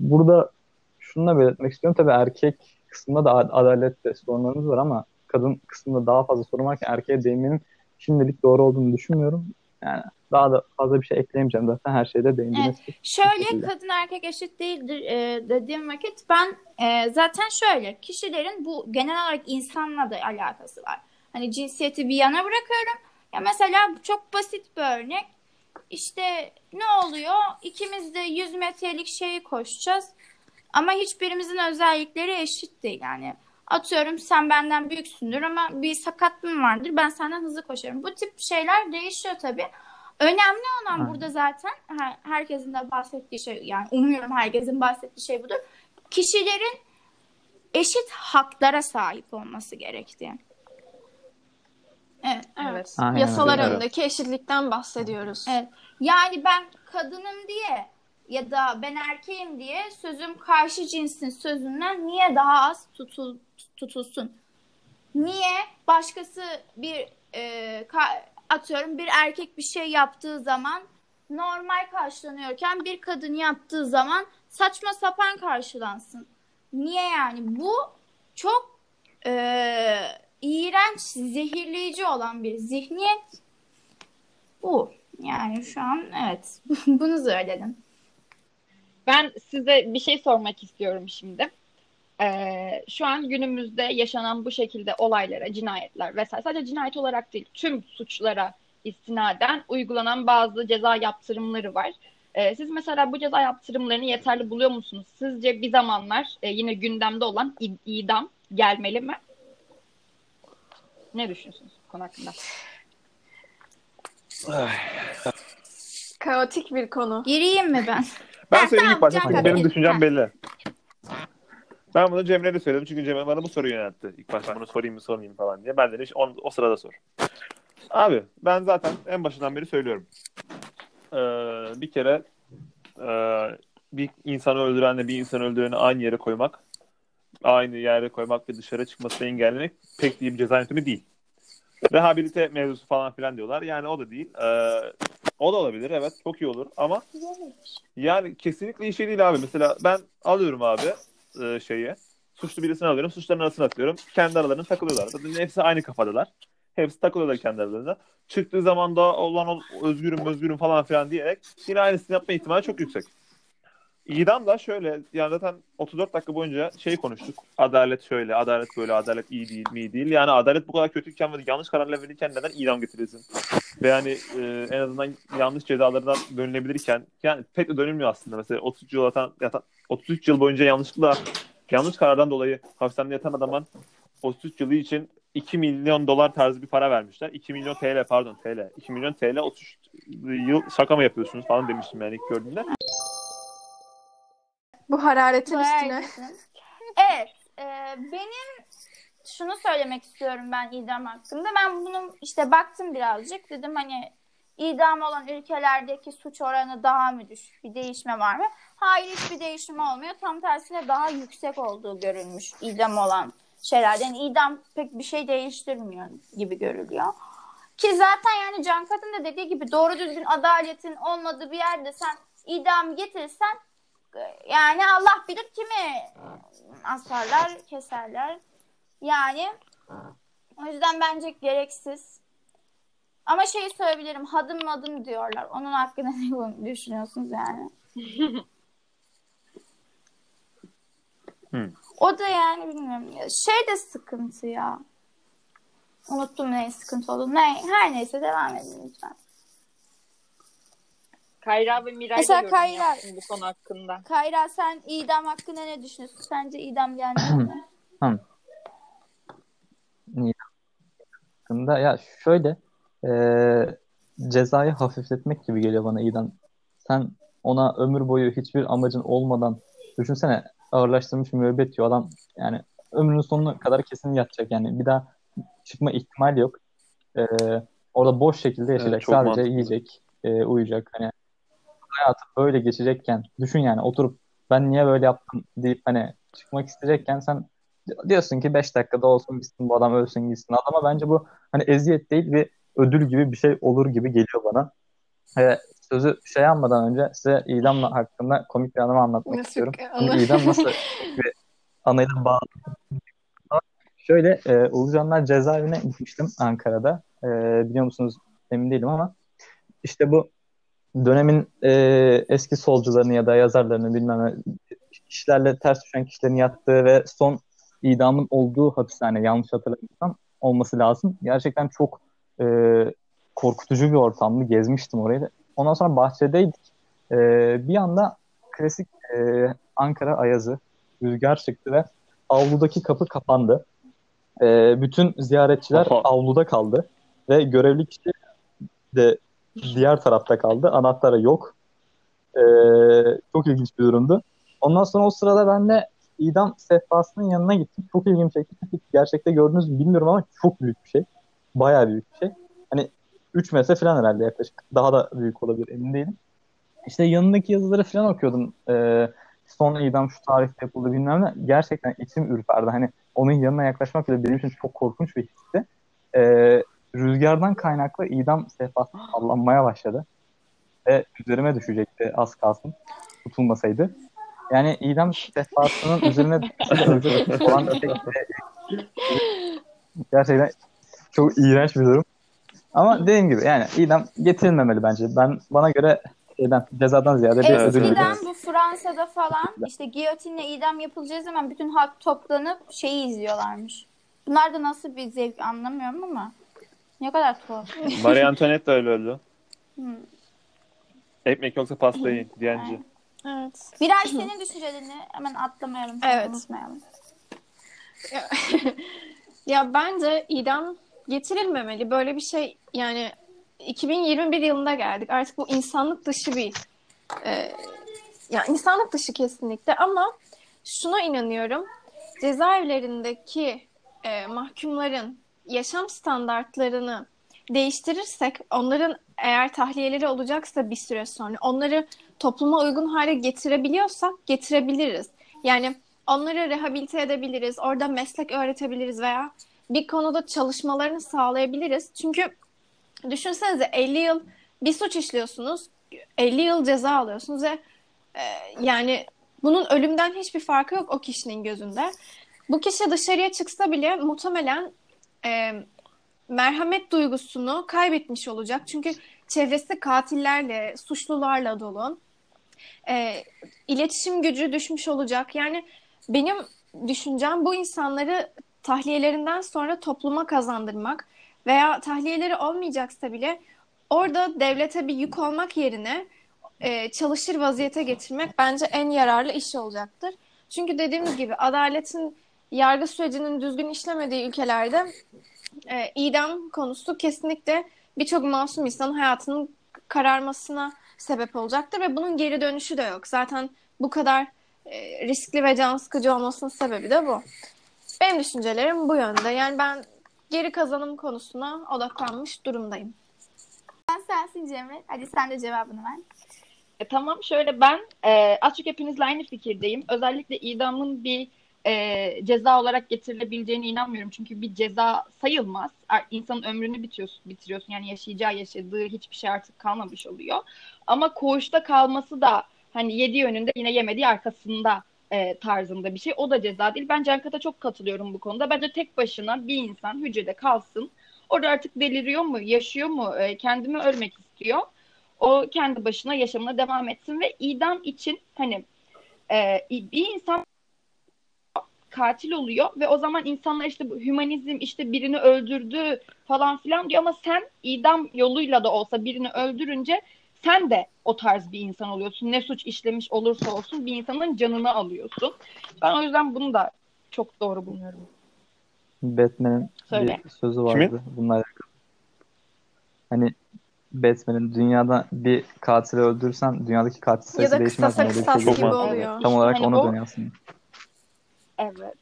burada şunu da belirtmek istiyorum. Tabii erkek kısmında da ad- adalette sorunlarımız var ama kadın kısmında daha fazla sorun varken erkeğe değinmenin şimdilik doğru olduğunu düşünmüyorum. Yani daha da fazla bir şey ekleyemeyeceğim zaten her şeyde değindiniz. Şöyle şekilde. kadın erkek eşit değildir e, dediğim vakit ben e, zaten şöyle kişilerin bu genel olarak insanla da alakası var. Hani cinsiyeti bir yana bırakıyorum. Ya mesela çok basit bir örnek. İşte ne oluyor? İkimiz de 100 metrelik şeyi koşacağız. Ama hiçbirimizin özellikleri eşit değil yani. Atıyorum sen benden büyüksündür ama bir sakatlığın vardır. Ben senden hızlı koşarım. Bu tip şeyler değişiyor tabii. Önemli olan Aynen. burada zaten her- herkesin de bahsettiği şey yani umuyorum herkesin bahsettiği şey budur. Kişilerin eşit haklara sahip olması gerektiği. Evet. Evet. Aynen Yasalar önündeki eşitlikten bahsediyoruz. Evet. Yani ben kadınım diye ya da ben erkeğim diye sözüm karşı cinsin sözünden niye daha az tutul, tutulsun? Niye başkası bir e, atıyorum bir erkek bir şey yaptığı zaman normal karşılanıyorken bir kadın yaptığı zaman saçma sapan karşılansın? Niye yani? Bu çok e, iğrenç, zehirleyici olan bir zihniyet. Bu. Yani şu an evet. *laughs* Bunu söyledim. Ben size bir şey sormak istiyorum şimdi. Ee, şu an günümüzde yaşanan bu şekilde olaylara, cinayetler vesaire sadece cinayet olarak değil tüm suçlara istinaden uygulanan bazı ceza yaptırımları var. Ee, siz mesela bu ceza yaptırımlarını yeterli buluyor musunuz? Sizce bir zamanlar e, yine gündemde olan id- idam gelmeli mi? Ne düşünüyorsunuz bu konu hakkında? Kaotik bir konu. Gireyim mi ben? Ben Ha, söyleyeyim tamam, ilk başta benim düşüncem Ha. belli. Ben bunu Cemre'ye de söyledim çünkü Cemre bana bu soruyu yöneltti. İlk başta bunu sorayım mı sormayayım falan diye. Ben de hiç on, o sırada sor. Abi ben zaten en başından beri söylüyorum. Ee, bir kere e, bir insanı öldürenle bir insanı öldüreni aynı yere koymak, aynı yere koymak ve dışarı çıkmasını engellemek pek iyi bir ceza yöntemi değil. Rehabilite mevzusu falan filan diyorlar. Yani o da değil. Ee, o da olabilir evet çok iyi olur ama yani kesinlikle iyi şey değil abi. Mesela ben alıyorum abi e, şeyi. Suçlu birisini alıyorum. Suçların arasına atıyorum. Kendi aralarında takılıyorlar. Zaten hepsi aynı kafadalar. Hepsi takılıyorlar kendi aralarında. Çıktığı zaman da olan özgürüm özgürüm falan filan diyerek yine aynısını yapma ihtimali çok yüksek. İdam da şöyle yani zaten 34 dakika boyunca şey konuştuk. Adalet şöyle, adalet böyle, adalet iyi değil mi iyi değil. Yani adalet bu kadar kötüyken ve yanlış kararlar verirken neden idam getirilsin? Ve yani e, en azından yanlış cezalardan dönülebilirken yani pek de dönülmüyor aslında. Mesela 33 yıl yatan, yatan 33 yıl boyunca yanlışlıkla yanlış karardan dolayı hapishanede yatan adamın 33 yılı için 2 milyon dolar tarzı bir para vermişler. 2 milyon TL pardon TL. 2 milyon TL 33 yıl şaka mı yapıyorsunuz falan demiştim yani ilk gördüğümde. Bu hararetin üstüne. Evet. e, benim şunu söylemek istiyorum ben idam hakkında. Ben bunu işte baktım birazcık. Dedim hani idam olan ülkelerdeki suç oranı daha mı düşük? Bir değişme var mı? Hayır hiçbir değişim olmuyor. Tam tersine daha yüksek olduğu görülmüş idam olan şeylerde. Yani idam pek bir şey değiştirmiyor gibi görülüyor. Ki zaten yani Can Kadın da dediği gibi doğru düzgün adaletin olmadığı bir yerde sen idam getirsen yani Allah bilir kimi asarlar, keserler. Yani o yüzden bence gereksiz. Ama şeyi söyleyebilirim. Hadım madım diyorlar. Onun hakkında ne düşünüyorsunuz yani? O da yani bilmiyorum. Şey de sıkıntı ya. Unuttum ne sıkıntı oldu. Ne, her neyse devam edin lütfen. Kayra ve Miray Mesela da Kayra- bu konu hakkında. Kayra sen idam hakkında ne düşünüyorsun? Sence idam gelmeli mi? hakkında ya şöyle e, cezayı hafifletmek gibi geliyor bana idam. Sen ona ömür boyu hiçbir amacın olmadan düşünsene ağırlaştırmış müebbet diyor adam yani ömrünün sonuna kadar kesin yatacak yani bir daha çıkma ihtimali yok. E, orada boş şekilde yaşayacak çok sadece mantıklı. yiyecek e, uyuyacak hani hayatı böyle geçecekken düşün yani oturup ben niye böyle yaptım deyip hani çıkmak isteyecekken sen diyorsun ki 5 dakikada olsun bitsin bu adam ölsün gitsin. Adama bence bu hani eziyet değil bir ödül gibi bir şey olur gibi geliyor bana. Ee, sözü şey almadan önce size idam hakkında komik bir anımı anlatmak Nasıl istiyorum. Şimdi idam nasıl bir anıyla bağlı. Şöyle e, Ulucanlar cezaevine gitmiştim Ankara'da. E, biliyor musunuz emin değilim ama işte bu dönemin e, eski solcularını ya da yazarlarını bilmem ne kişilerle ters düşen kişilerin yattığı ve son idamın olduğu hapishane yanlış hatırlamıyorsam olması lazım. Gerçekten çok e, korkutucu bir ortamdı. Gezmiştim orayı da. Ondan sonra bahçedeydik. E, bir anda klasik e, Ankara ayazı rüzgar çıktı ve avludaki kapı kapandı. E, bütün ziyaretçiler Oha. avluda kaldı ve görevli kişi de diğer tarafta kaldı. Anahtarı yok. E, çok ilginç bir durumdu. Ondan sonra o sırada ben de idam sehpasının yanına gittim. Çok ilgimi çekti. Gerçekte gördünüz mü bilmiyorum ama çok büyük bir şey. Bayağı büyük bir şey. Hani 3 metre falan herhalde yaklaşık. Daha da büyük olabilir emin değilim. İşte yanındaki yazıları falan okuyordum. Ee, son idam şu tarihte yapıldı bilmem ne. Gerçekten içim ürperdi. Hani onun yanına yaklaşmak bile benim için çok korkunç bir histi. Ee, rüzgardan kaynaklı idam sehpası sallanmaya başladı. Ve üzerime düşecekti az kalsın. Tutulmasaydı. Yani idam sehpasının üzerine ve Gerçekten çok iğrenç bir durum. Ama dediğim gibi yani idam getirilmemeli bence. Ben bana göre şeyden cezadan ziyade bir Evet, ödül. Eskiden bu Fransa'da falan işte giyotinle idam yapılacağı zaman bütün halk toplanıp şeyi izliyorlarmış. Bunlar da nasıl bir zevk anlamıyorum ama ne kadar tuhaf. *laughs* Marie Antoinette de öyle öldü. Hmm. Ekmek yoksa pasta yiyin diyenci. Evet. Birer senin düşüncelerini hemen atlamayalım. Evet. Unutmayalım. *laughs* Ya bence idam getirilmemeli. Böyle bir şey yani 2021 yılında geldik. Artık bu insanlık dışı bir e, ya insanlık dışı kesinlikle ama şuna inanıyorum. Cezaevlerindeki e, mahkumların yaşam standartlarını değiştirirsek onların eğer tahliyeleri olacaksa bir süre sonra onları topluma uygun hale getirebiliyorsak getirebiliriz. Yani onları rehabilite edebiliriz, orada meslek öğretebiliriz veya bir konuda çalışmalarını sağlayabiliriz. Çünkü düşünsenize 50 yıl bir suç işliyorsunuz, 50 yıl ceza alıyorsunuz ve e, yani bunun ölümden hiçbir farkı yok o kişinin gözünde. Bu kişi dışarıya çıksa bile muhtemelen e, merhamet duygusunu kaybetmiş olacak. Çünkü çevresi katillerle, suçlularla dolu. E, iletişim gücü düşmüş olacak. Yani benim düşüncem bu insanları tahliyelerinden sonra topluma kazandırmak veya tahliyeleri olmayacaksa bile orada devlete bir yük olmak yerine e, çalışır vaziyete getirmek bence en yararlı iş olacaktır. Çünkü dediğimiz gibi adaletin yargı sürecinin düzgün işlemediği ülkelerde e, idam konusu kesinlikle birçok masum insanın hayatının kararmasına sebep olacaktır ve bunun geri dönüşü de yok. Zaten bu kadar e, riskli ve can sıkıcı olmasının sebebi de bu. Benim düşüncelerim bu yönde. Yani ben geri kazanım konusuna odaklanmış durumdayım. Sen sensin Cemre. Hadi sen de cevabını ver. E, tamam şöyle ben e, az çok hepinizle aynı fikirdeyim. Özellikle idamın bir e, ceza olarak getirilebileceğine inanmıyorum. Çünkü bir ceza sayılmaz. İnsanın ömrünü bitiyorsun, bitiriyorsun. Yani yaşayacağı yaşadığı hiçbir şey artık kalmamış oluyor. Ama koğuşta kalması da hani yediği önünde yine yemediği arkasında e, tarzında bir şey. O da ceza değil. Ben Cankat'a çok katılıyorum bu konuda. Bence tek başına bir insan hücrede kalsın. Orada artık deliriyor mu, yaşıyor mu, e, kendimi ölmek istiyor. O kendi başına yaşamına devam etsin ve idam için hani e, bir insan katil oluyor ve o zaman insanlar işte bu hümanizm işte birini öldürdü falan filan diyor ama sen idam yoluyla da olsa birini öldürünce sen de o tarz bir insan oluyorsun. Ne suç işlemiş olursa olsun bir insanın canını alıyorsun. Ben o yüzden bunu da çok doğru buluyorum. Batman'in Söyle. bir sözü vardı Kimin? bununla alakalı. Hani Batman'in dünyada bir katili öldürürsen dünyadaki katil Ya sayısı da değişmez. kısasa mi? Öyle bir kısas şey gibi oluyor. Tam olarak Hani onu o- dönüyor aslında. Evet.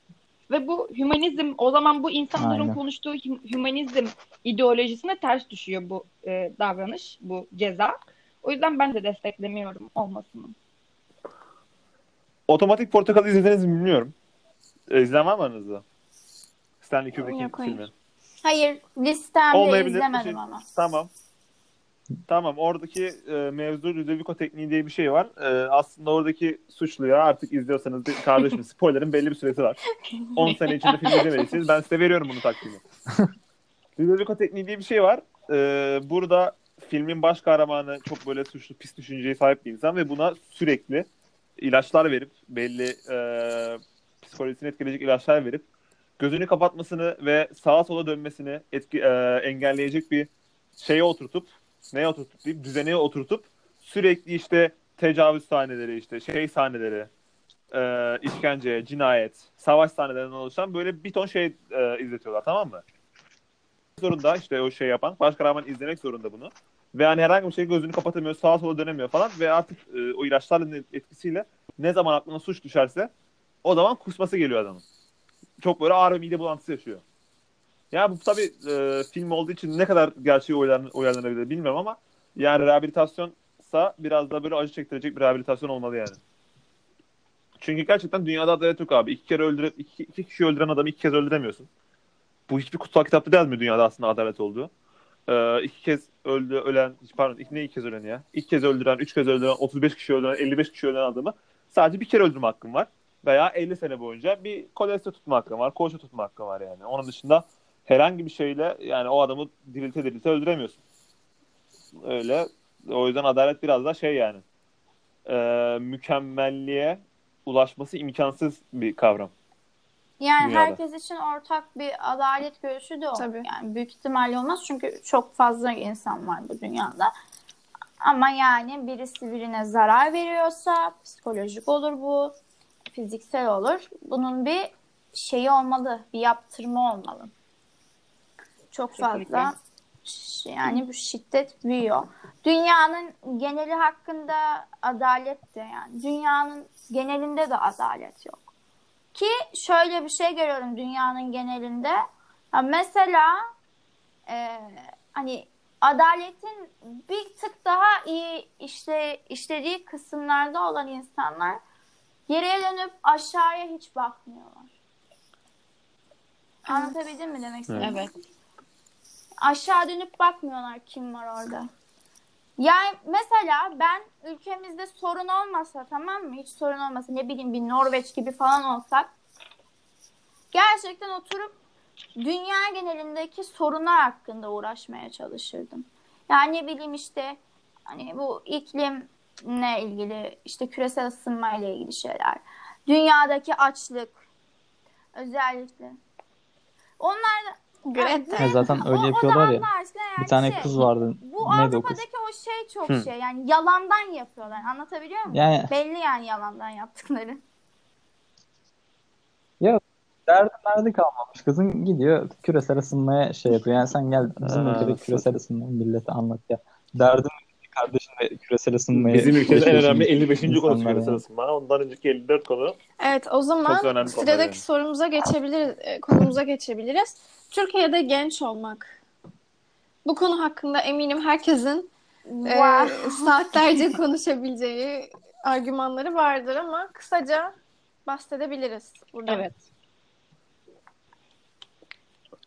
Ve bu hümanizm o zaman bu insanların Aynen. konuştuğu hü- hümanizm ideolojisine ters düşüyor bu e, davranış, bu ceza. O yüzden ben de desteklemiyorum olmasını. Otomatik Portakal izlediniz mi bilmiyorum. E, izleyen var mı aranızda? Stanley Kubrick'in filmi. Hayır listemde Olmayabilir. izlemedim Şey- ama. Tamam. Tamam oradaki e, mevzu Ludovico tekniği diye bir şey var. E, aslında oradaki suçluya artık izliyorsanız de- kardeşim *laughs* spoiler'ın belli bir süresi var. *laughs* 10 sene içinde film izlemediyseniz ben size veriyorum bunu takdimi. *laughs* Ludovico tekniği diye bir şey var. E, burada filmin baş kahramanı çok böyle suçlu pis düşünceye sahip bir insan ve buna sürekli ilaçlar verip belli e, psikolojisini etkileyecek ilaçlar verip gözünü kapatmasını ve sağa sola dönmesini etki, e, engelleyecek bir şeye oturtup neye oturtup diyeyim düzeneye oturtup sürekli işte tecavüz sahneleri işte şey sahneleri e, işkence, cinayet, savaş sahnelerinden oluşan böyle bir ton şey e, izletiyorlar tamam mı? Zorunda işte o şey yapan baş kahraman izlemek zorunda bunu. Ve hani herhangi bir şey gözünü kapatamıyor, sağa sola dönemiyor falan ve artık e, o ilaçların etkisiyle ne zaman aklına suç düşerse o zaman kusması geliyor adamın. Çok böyle ağır mide bulantısı yaşıyor. Ya bu tabii e, film olduğu için ne kadar gerçeği uyarlan- uyarlanabilir bilmiyorum ama yani rehabilitasyonsa biraz da böyle acı çektirecek bir rehabilitasyon olmalı yani. Çünkü gerçekten dünyada adalet yok abi. İki kere öldürüp iki, iki kişi öldüren adamı iki kez öldüremiyorsun. Bu hiçbir kutsal kitapta yazmıyor dünyada aslında adalet olduğu. Ee, iki kez öldü, ölen, pardon iki, ne iki kez ölen ya? İki kez öldüren, üç kez öldüren, 35 kişi öldüren, 55 kişi öldüren adamı sadece bir kere öldürme hakkın var. veya 50 sene boyunca bir koleste tutma hakkın var, koğuşa tutma hakkın var yani. Onun dışında herhangi bir şeyle yani o adamı dirilte dirilte öldüremiyorsun. Öyle. O yüzden adalet biraz da şey yani e, mükemmelliğe ulaşması imkansız bir kavram. Yani Dünyada. herkes için ortak bir adalet görüşü de o. Tabii. Yani büyük ihtimalle olmaz çünkü çok fazla insan var bu dünyada. Ama yani birisi birine zarar veriyorsa psikolojik olur bu, fiziksel olur. Bunun bir şeyi olmalı, bir yaptırma olmalı. Çok Kesinlikle. fazla yani bu şiddet büyüyor. Dünyanın geneli hakkında adalet de yani dünyanın genelinde de adalet yok. Ki şöyle bir şey görüyorum dünyanın genelinde. Ha, mesela e, hani adaletin bir tık daha iyi işte işlediği kısımlarda olan insanlar geriye dönüp aşağıya hiç bakmıyorlar. Anlatabildim mi demek istediğimi? Evet. Aşağı dönüp bakmıyorlar kim var orada. Yani mesela ben ülkemizde sorun olmasa tamam mı? Hiç sorun olmasa ne bileyim bir Norveç gibi falan olsak gerçekten oturup dünya genelindeki sorunlar hakkında uğraşmaya çalışırdım. Yani ne bileyim işte hani bu iklimle ilgili işte küresel ısınma ile ilgili şeyler. Dünyadaki açlık özellikle. Onlar da Greta. Ya zaten öyle o- o yapıyorlar ya. Yani Bir tane şey, kız vardı. Bu Neydi o? Avrupa'daki o şey çok Hı. şey yani yalandan yapıyorlar. Anlatabiliyor muyum? Yani Belli yani yalandan yaptıkları. derdi derdi kalmamış. Kızın gidiyor küresel ısınmaya şey yapıyor. Yani sen gel bizim ülkede küresel ısınmayı millete anlat ya. Derdin kardeşin de küresel ısınmayı Bizim ülkede en önemli yaşıyorsun 55. konusu insanlar küresel ısınma. Ondan önceki 54 konu Evet o zaman sıradaki yani. sorumuza geçebiliriz, e, konumuza geçebiliriz. Türkiye'de genç olmak. Bu konu hakkında eminim herkesin e, Wow. saatlerce *laughs* konuşabileceği argümanları vardır ama kısaca bahsedebiliriz burada. Evet.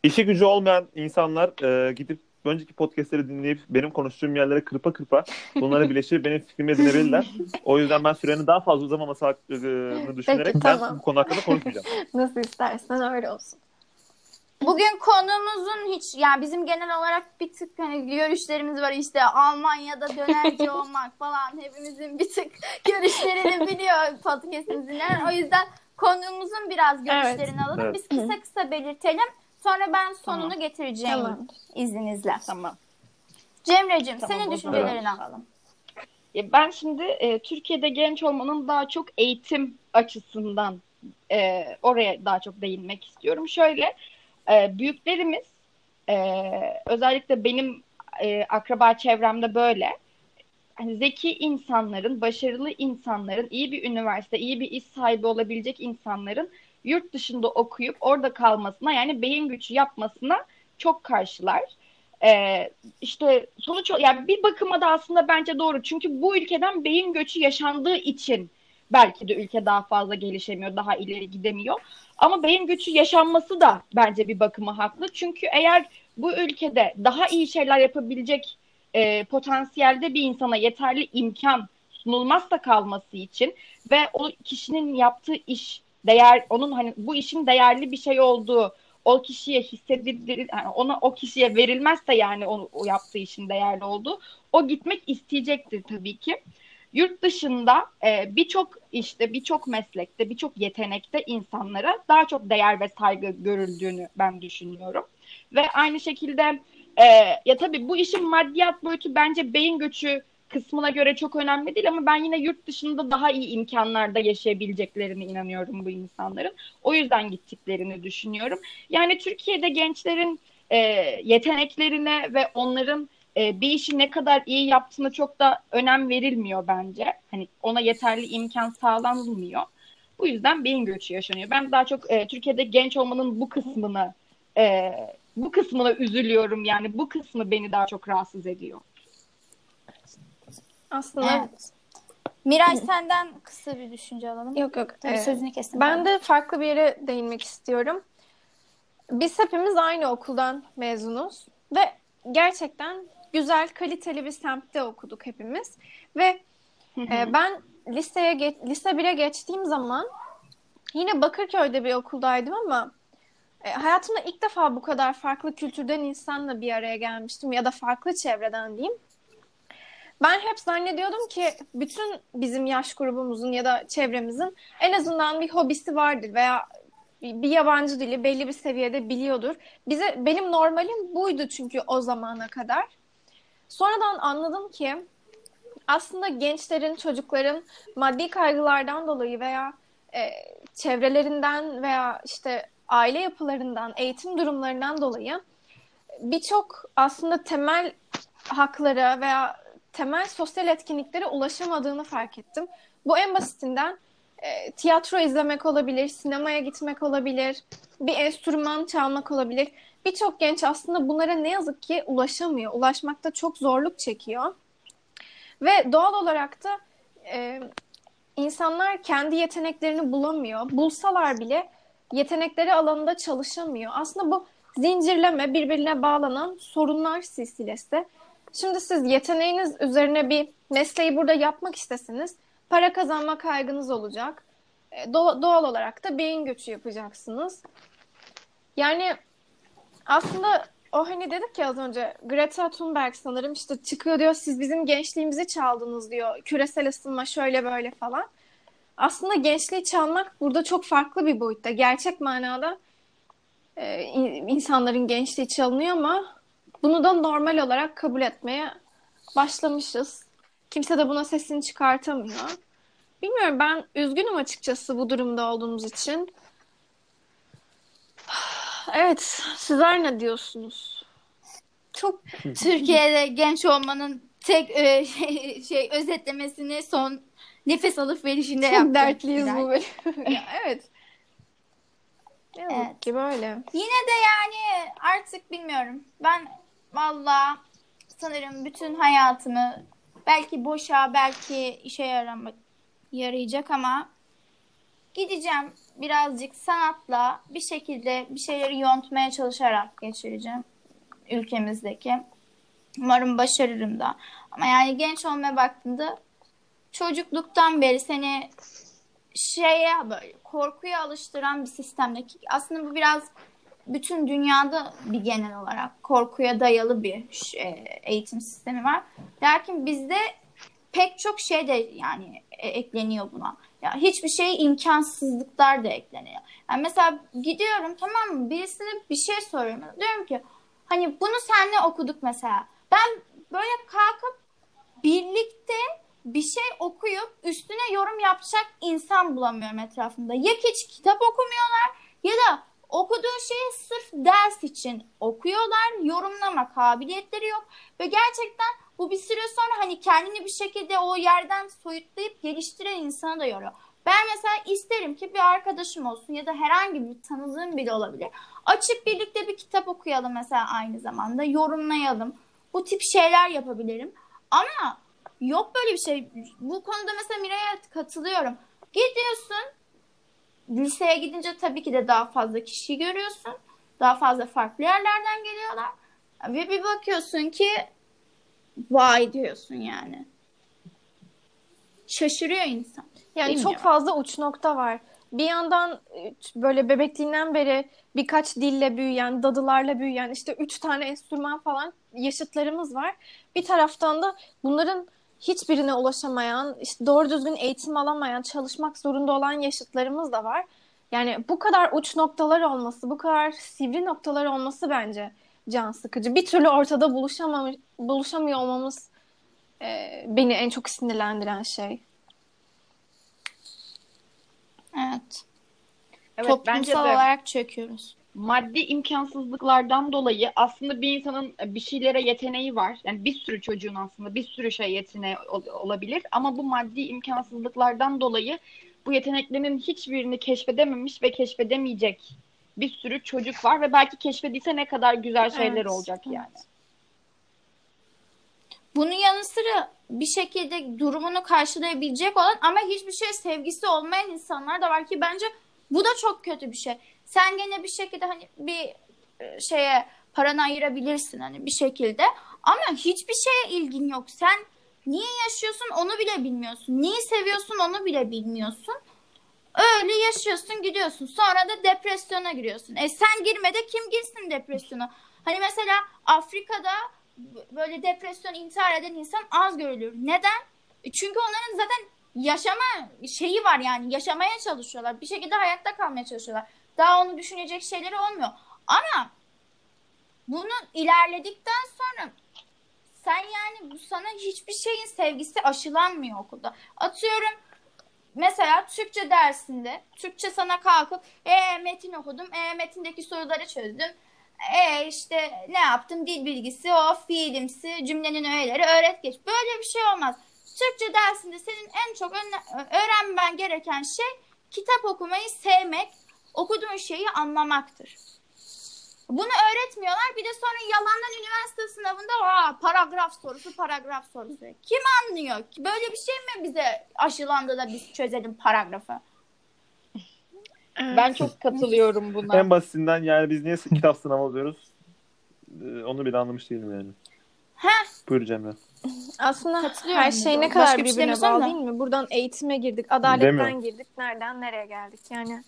İşi gücü olmayan insanlar e, gidip önceki podcastleri dinleyip benim konuştuğum yerlere kırpa kırpa bunları birleştirip benim fikrimi edinebilirler. *laughs* O yüzden ben sürenin daha fazla uzamaması hakkını düşünerek ben tamam. bu konu hakkında konuşmayacağım. *laughs* Nasıl istersen öyle olsun. Bugün konumuzun hiç yani bizim genel olarak bir tık hani görüşlerimiz var işte Almanya'da dönerci *laughs* olmak falan hepimizin bir tık görüşlerini biliyor podcast'imizi dinleyen. O yüzden konumuzun biraz görüşlerini alalım. Evet. Biz kısa kısa belirtelim. Sonra ben sonunu Tamam. getireceğim Tamam. izninizle. Tamam. Cemre'cim Tamam, senin düşüncelerini alalım. Ben şimdi e, Türkiye'de genç olmanın daha çok eğitim açısından e, oraya daha çok değinmek istiyorum. Şöyle e, büyüklerimiz e, özellikle benim e, akraba çevremde böyle hani zeki insanların, başarılı insanların, iyi bir üniversite, iyi bir iş sahibi olabilecek insanların yurt dışında okuyup orada kalmasına yani beyin gücü yapmasına çok karşılar. Ee, işte sonuç yani bir bakıma da aslında bence doğru. Çünkü bu ülkeden beyin göçü yaşandığı için belki de ülke daha fazla gelişemiyor, daha ileri gidemiyor. Ama beyin göçü yaşanması da bence bir bakıma haklı. Çünkü eğer bu ülkede daha iyi şeyler yapabilecek e, potansiyelde bir insana yeterli imkan sunulmazsa kalması için ve o kişinin yaptığı iş değer onun hani bu işin değerli bir şey olduğu o kişiye hissedilir yani ona o kişiye verilmezse yani onu, o yaptığı işin değerli olduğu o gitmek isteyecektir tabii ki. Yurt dışında e, birçok işte birçok meslekte birçok yetenekte insanlara daha çok değer ve saygı görüldüğünü ben düşünüyorum. Ve aynı şekilde e, ya tabii bu işin maddiyat boyutu bence beyin göçü kısmına göre çok önemli değil ama ben yine yurt dışında daha iyi imkanlarda yaşayabileceklerine inanıyorum bu insanların. O yüzden gittiklerini düşünüyorum. Yani Türkiye'de gençlerin e, yeteneklerine ve onların e, bir işi ne kadar iyi yaptığına çok da önem verilmiyor bence. Hani ona yeterli imkan sağlanmıyor. Bu yüzden beyin göçü yaşanıyor. Ben daha çok e, Türkiye'de genç olmanın bu kısmını e, bu kısmına üzülüyorum yani bu kısmı beni daha çok rahatsız ediyor. Aslında Evet. Miray senden kısa bir düşünce alalım. yok yok. Tabii Ee, sözünü kestim. Ben de farklı bir yere değinmek istiyorum. Biz hepimiz aynı okuldan mezunuz ve gerçekten güzel, kaliteli bir semtte okuduk hepimiz. Ve e, ben liseye geç, lise 1'e geçtiğim zaman yine Bakırköy'de bir okuldaydım ama e, hayatımda ilk defa bu kadar farklı kültürden insanla bir araya gelmiştim ya da farklı çevreden diyeyim. Ben hep zannediyordum ki bütün bizim yaş grubumuzun ya da çevremizin en azından bir hobisi vardır veya bir yabancı dili belli bir seviyede biliyordur. Bize benim normalim buydu çünkü o zamana kadar. Sonradan anladım ki aslında gençlerin, çocukların maddi kaygılardan dolayı veya e, çevrelerinden veya işte aile yapılarından, eğitim durumlarından dolayı birçok aslında temel haklara veya temel sosyal etkinliklere ulaşamadığını fark ettim. Bu en basitinden e, tiyatro izlemek olabilir, sinemaya gitmek olabilir, bir enstrüman çalmak olabilir. Birçok genç aslında bunlara ne yazık ki ulaşamıyor. Ulaşmakta çok zorluk çekiyor. Ve doğal olarak da e, insanlar kendi yeteneklerini bulamıyor. Bulsalar bile yetenekleri alanında çalışamıyor. Aslında bu zincirleme, birbirine bağlanan sorunlar silsilesi. Şimdi siz yeteneğiniz üzerine bir mesleği burada yapmak istesiniz, para kazanma kaygınız olacak. E, doğal olarak da beyin göçü yapacaksınız. Yani aslında o hani dedik ya az önce Greta Thunberg sanırım işte çıkıyor diyor siz bizim gençliğimizi çaldınız diyor. Küresel ısınma şöyle böyle falan. Aslında gençliği çalmak burada çok farklı bir boyutta. Gerçek manada e, insanların gençliği çalınıyor ama bunu da normal olarak kabul etmeye başlamışız. Kimse de buna sesini çıkartamıyor. Bilmiyorum ben üzgünüm açıkçası bu durumda olduğumuz için. Evet, sizler ne diyorsunuz? Çok Türkiye'de genç olmanın tek e, şey, şey özetlemesini son nefes alıp verişinde Çok yaptım. dertliyiz bu böyle. ya, evet. Ne Evet. ki böyle. Yine de yani artık bilmiyorum. Ben valla sanırım bütün hayatımı belki boşa belki işe yaramak yarayacak ama gideceğim birazcık sanatla bir şekilde bir şeyleri yontmaya çalışarak geçireceğim ülkemizdeki. Umarım başarırım da. Ama yani genç olmaya baktığında çocukluktan beri seni şeye böyle korkuya alıştıran bir sistemdeki aslında bu biraz bütün dünyada bir genel olarak korkuya dayalı bir şey, eğitim sistemi var. Lakin bizde pek çok şey de yani e, ekleniyor buna. Ya hiçbir şey imkansızlıklar da ekleniyor. Yani mesela gidiyorum tamam mı birisine bir şey soruyorum. Diyorum ki hani bunu seninle okuduk mesela. Ben böyle kalkıp birlikte bir şey okuyup üstüne yorum yapacak insan bulamıyorum etrafımda. Ya hiç kitap okumuyorlar ya da okuduğu şeyi sırf ders için okuyorlar. Yorumlama kabiliyetleri yok. Ve gerçekten bu bir süre sonra hani kendini bir şekilde o yerden soyutlayıp geliştiren insana da yoruyor. Ben mesela isterim ki bir arkadaşım olsun ya da herhangi bir tanıdığım biri olabilir. Açıp birlikte bir kitap okuyalım mesela aynı zamanda. Yorumlayalım. Bu tip şeyler yapabilirim. Ama yok böyle bir şey. Bu konuda mesela Miray'a katılıyorum. Gidiyorsun liseye gidince tabii ki de daha fazla kişi görüyorsun. Daha fazla farklı yerlerden geliyorlar. Ve bir bakıyorsun ki vay diyorsun yani. Şaşırıyor insan. Yani Bilmiyorum. çok fazla uç nokta var. Bir yandan böyle bebekliğinden beri birkaç dille büyüyen, dadılarla büyüyen işte üç tane enstrüman falan yaşıtlarımız var. Bir taraftan da bunların hiçbirine ulaşamayan, işte doğru düzgün eğitim alamayan, çalışmak zorunda olan yaşıtlarımız da var. Yani bu kadar uç noktalar olması, bu kadar sivri noktalar olması bence can sıkıcı. Bir türlü ortada buluşamamış, buluşamıyor olmamız e, beni en çok sinirlendiren şey. Evet. Evet, Toplumsal bence de olarak çöküyoruz. Maddi imkansızlıklardan dolayı aslında bir insanın bir şeylere yeteneği var. Yani bir sürü çocuğun aslında bir sürü şey yeteneği ol- olabilir ama bu maddi imkansızlıklardan dolayı bu yeteneklerinin hiçbirini keşfedememiş ve keşfedemeyecek bir sürü çocuk var ve belki keşfedilse ne kadar güzel şeyler Evet, olacak yani. Bunun yanı sıra bir şekilde durumunu karşılayabilecek olan ama hiçbir şey sevgisi olmayan insanlar da var ki bence bu da çok kötü bir şey. Sen gene bir şekilde hani bir e, şeye paranı ayırabilirsin hani bir şekilde ama hiçbir şeye ilgin yok. Sen niye yaşıyorsun onu bile bilmiyorsun. Neyi seviyorsun onu bile bilmiyorsun. Öyle yaşıyorsun gidiyorsun. Sonra da depresyona giriyorsun. E sen girme de kim girsin depresyona? Hani mesela Afrika'da böyle depresyon intihar eden insan az görülür. Neden? E çünkü onların zaten yaşama şeyi var yani yaşamaya çalışıyorlar. Bir şekilde hayatta kalmaya çalışıyorlar. Daha onu düşünecek şeyleri olmuyor. Ama bunu ilerledikten sonra sen yani bu sana hiçbir şeyin sevgisi aşılanmıyor okulda. Atıyorum mesela Türkçe dersinde Türkçe sana kalkıp e metin okudum, e metindeki soruları çözdüm. E işte ne yaptım? Dil bilgisi, o fiilimsi, cümlenin öğeleri öğret geç. Böyle bir şey olmaz. Türkçe dersinde senin en çok öğrenmen gereken şey kitap okumayı sevmek, okuduğun şeyi anlamaktır. Bunu öğretmiyorlar. Bir de sonra yalandan üniversite sınavında Aa, paragraf sorusu, paragraf sorusu. Kim anlıyor? Böyle bir şey mi bize aşılandı da biz çözelim paragrafı? Ben çok *laughs* katılıyorum buna. En basitinden yani biz niye kitap sınavı alıyoruz? Ee, onu bile anlamış değilim yani. Heh. Buyur Cemre. Aslında her şey ne kadar Başka birbirine bağlı değil mi? Buradan eğitime girdik, adaletten girdik. Nereden nereye geldik? Yani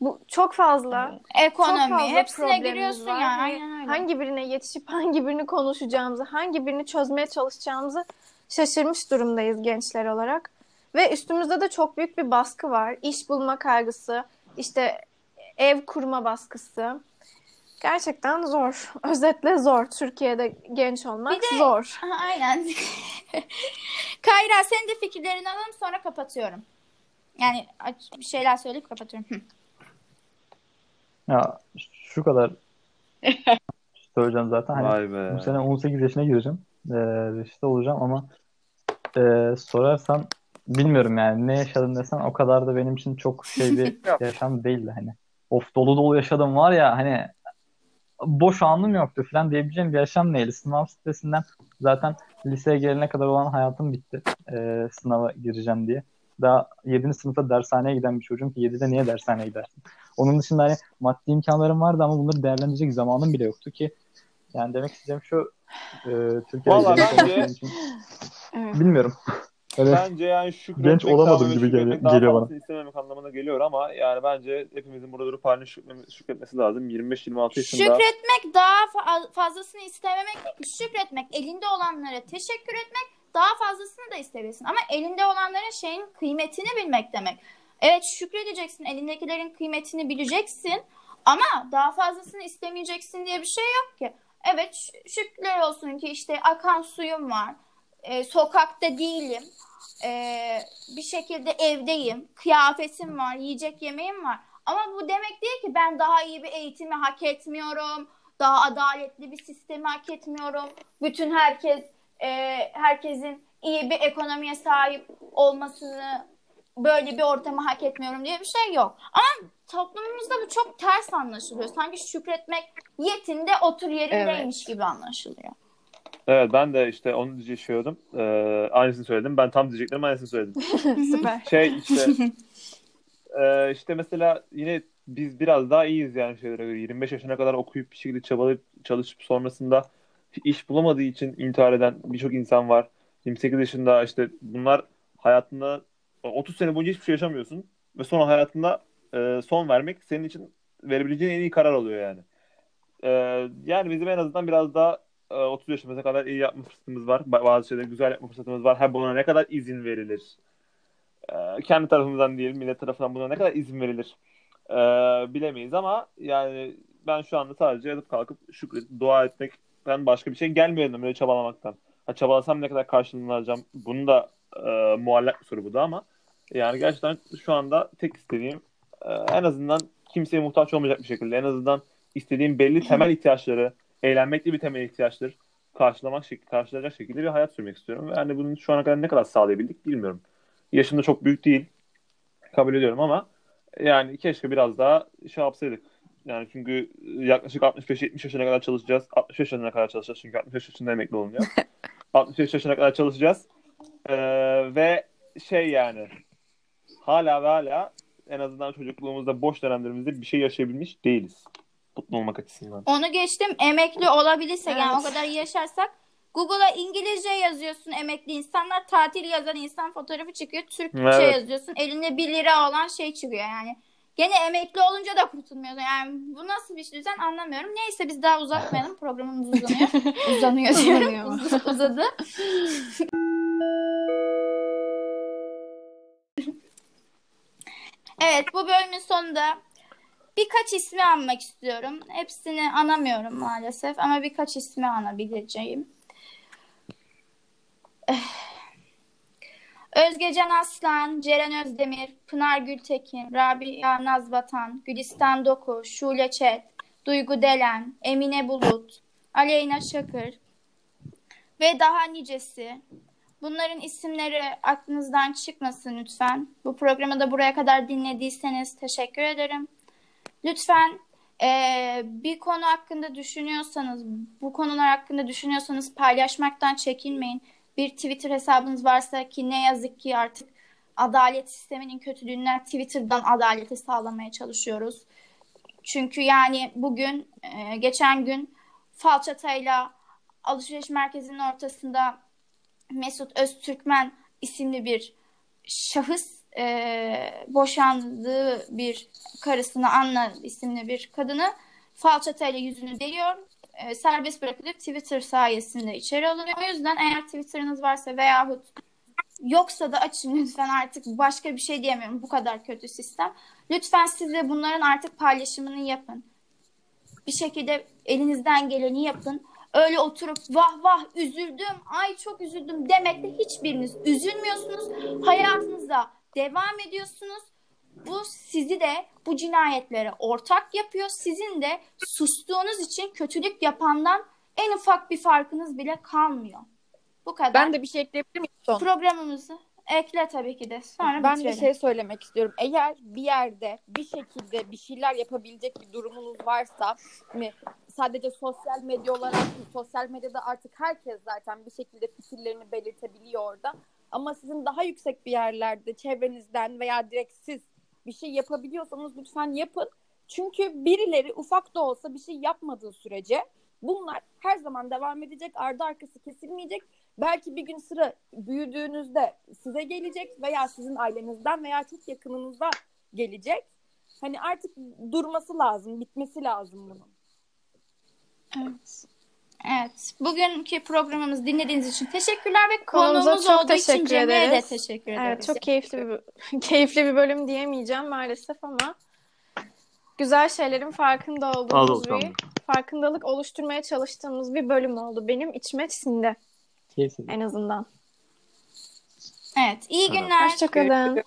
bu çok fazla. Ekonomi, çok fazla hepsine giriyorsun var. yani. Aynen öyle. Hangi birine yetişip hangi birini konuşacağımızı, hangi birini çözmeye çalışacağımızı şaşırmış durumdayız gençler olarak. Ve üstümüzde de çok büyük bir baskı var. İş bulma kaygısı, işte ev kurma baskısı. Gerçekten zor. *laughs* Özetle zor. Türkiye'de genç olmak bir de, zor. Aynen. *laughs* Kayra senin de fikirlerini alalım sonra kapatıyorum. Yani bir şeyler söyleyip kapatıyorum. Ya şu kadar *laughs* söyleyeceğim zaten. Hani Vay be. Bu sene 18 yaşına gireceğim. Ee, işte olacağım ama e, sorarsan bilmiyorum yani ne yaşadın desen o kadar da benim için çok şey bir *laughs* yaşam değildi hani. Of dolu dolu yaşadım var ya hani boş anım yoktu falan diyebileceğim bir yaşam neydi? Sınav stresinden zaten liseye gelene kadar olan hayatım bitti. Ee, sınava gireceğim diye. Daha 7. sınıfta dershaneye giden bir çocuğum ki 7'de niye dershaneye gidersin? Onun dışında hani maddi imkanlarım vardı ama bunları değerlendirecek zamanım bile yoktu ki. Yani demek istediğim şu e, Türkiye'de Vallahi bence... için, bilmiyorum. Öyle bence yani şükretmek genç olamadım gibi gel- geliyor bana. istememek anlamına geliyor ama yani bence hepimizin burada durup halini şükretmesi lazım. 25-26 yaşında. Şükretmek daha fa- fazlasını istememek değil ki. Şükretmek, elinde olanlara teşekkür etmek, daha fazlasını da istebilirsin. Ama elinde olanların şeyin kıymetini bilmek demek. Evet şükredeceksin, elindekilerin kıymetini bileceksin ama daha fazlasını istemeyeceksin diye bir şey yok ki. Evet şükürler olsun ki işte akan suyum var, e, sokakta değilim, e, bir şekilde evdeyim, kıyafetim var, yiyecek yemeğim var. Ama bu demek değil ki ben daha iyi bir eğitimi hak etmiyorum, daha adaletli bir sistemi hak etmiyorum. Bütün herkes, e, herkesin iyi bir ekonomiye sahip olmasını böyle bir ortamı hak etmiyorum diye bir şey yok. Ama toplumumuzda bu çok ters anlaşılıyor. Sanki şükretmek yetinde otur yerindeymiş evet. gibi anlaşılıyor. Evet ben de işte onu diyeceğim. Ee, aynısını söyledim. Ben tam diyeceklerim aynısını söyledim. *laughs* Süper. Şey işte e, işte mesela yine biz biraz daha iyiyiz yani şeylere göre. 25 yaşına kadar okuyup bir şekilde çabalayıp çalışıp sonrasında iş bulamadığı için intihar eden birçok insan var. 28 yaşında işte bunlar hayatında 30 sene boyunca hiçbir şey yaşamıyorsun ve sonra hayatında e, son vermek senin için verebileceğin en iyi karar oluyor yani. E, yani bizim en azından biraz daha e, 30 yaşımıza kadar iyi yapma fırsatımız var. Bazı şeyleri güzel yapma fırsatımız var. Ha buna ne kadar izin verilir? E, kendi tarafımızdan diyelim, millet tarafından buna ne kadar izin verilir? E, bilemeyiz ama yani ben şu anda sadece yatıp kalkıp şükredip dua etmekten başka bir şey gelmiyor böyle çabalamaktan. Ha, çabalasam ne kadar karşılığını alacağım? Bunu da e, muallak bir soru bu da ama yani gerçekten şu anda tek istediğim e, en azından kimseye muhtaç olmayacak bir şekilde en azından istediğim belli temel ihtiyaçları eğlenmekle bir temel ihtiyaçtır karşılamak şekilde, karşılayacak şekilde bir hayat sürmek istiyorum. Ve yani bunu şu ana kadar ne kadar sağlayabildik bilmiyorum. Yaşım da çok büyük değil. Kabul ediyorum ama yani keşke biraz daha şey yapsaydık. Yani çünkü yaklaşık 65-70 yaşına kadar çalışacağız. 65 yaşına kadar çalışacağız çünkü 65 yaşında emekli olunuyor. *laughs* 65 yaşına kadar çalışacağız. Ee, ve şey yani hala ve hala en azından çocukluğumuzda boş dönemlerimizde bir şey yaşayabilmiş değiliz. Mutlu olmak açısından. Onu geçtim. Emekli olabilirsek evet. yani o kadar yaşarsak Google'a İngilizce yazıyorsun emekli insanlar, tatil yazan insan fotoğrafı çıkıyor. Türkçe Evet. yazıyorsun, elinde 1 lira olan şey çıkıyor yani. Gene emekli olunca da kurtulmuyorsun. Yani bu nasıl bir düzen anlamıyorum. Neyse biz daha uzatmayalım. *laughs* Programımız uzanıyor. Uzanıyor diyorum. *laughs* Uzanıyor. Uz- Uzadı. *laughs* Evet bu bölümün sonunda birkaç ismi anmak istiyorum. Hepsini anamıyorum maalesef ama birkaç ismi anabileceğim. Eh. Özgecan Aslan, Ceren Özdemir, Pınar Gültekin, Rabia Nazbatan, Gülistan Doku, Şule Çet, Duygu Delen, Emine Bulut, Aleyna Şakır ve daha nicesi. Bunların isimleri aklınızdan çıkmasın lütfen. Bu programı da buraya kadar dinlediyseniz teşekkür ederim. Lütfen eee, bir konu hakkında düşünüyorsanız, bu konular hakkında düşünüyorsanız paylaşmaktan çekinmeyin. Bir Twitter hesabınız varsa ki ne yazık ki artık adalet sisteminin kötülüğünden Twitter'dan adaleti sağlamaya çalışıyoruz. Çünkü yani bugün, eee, geçen gün falçatayla alışveriş merkezinin ortasında Mesut Öztürkmen isimli bir şahıs e, boşandığı bir karısını Anna isimli bir kadını falçatayla yüzünü deliyor. E, serbest bırakılıp Twitter sayesinde içeri alınıyor. O yüzden eğer Twitter'ınız varsa veyahut yoksa da açın lütfen artık başka bir şey diyemiyorum. Bu kadar kötü sistem. Lütfen siz de bunların artık paylaşımını yapın. Bir şekilde elinizden geleni yapın. Öyle oturup vah vah üzüldüm, ay çok üzüldüm demekle hiçbiriniz üzülmüyorsunuz. Hayatınıza devam ediyorsunuz. Bu sizi de bu cinayetlere ortak yapıyor. Sizin de sustuğunuz için kötülük yapandan en ufak bir farkınız bile kalmıyor. Bu kadar. Ben de bir şey ekleyebilir miyim son? Programımızı ekle tabii ki de. Sonra Ben bir bitirelim. şey söylemek istiyorum. Eğer bir yerde bir şekilde bir şeyler yapabilecek bir durumunuz varsa hani sadece sosyal medya olarak sosyal medyada artık herkes zaten bir şekilde fikirlerini belirtebiliyor orada. Ama sizin daha yüksek bir yerlerde çevrenizden veya direkt siz bir şey yapabiliyorsanız lütfen yapın. Çünkü birileri ufak da olsa bir şey yapmadığı sürece bunlar her zaman devam edecek. Ardı arkası kesilmeyecek. Belki bir gün sıra büyüdüğünüzde size gelecek veya sizin ailenizden veya çok yakınınızda gelecek. Hani artık durması lazım, bitmesi lazım bunun. Evet. Evet. Bugünkü programımızı dinlediğiniz için teşekkürler ve konuğumuz çok olduğu için teşekkür Cemre'ye de ederiz. teşekkür ederiz. Evet çok keyifli bir, *laughs* keyifli bir bölüm diyemeyeceğim maalesef ama güzel şeylerin farkında olduğumuz Alışkanlık. bir farkındalık oluşturmaya çalıştığımız bir bölüm oldu. Benim içime sindi Keyifli. en azından. Evet. iyi günler. Hoşçakalın.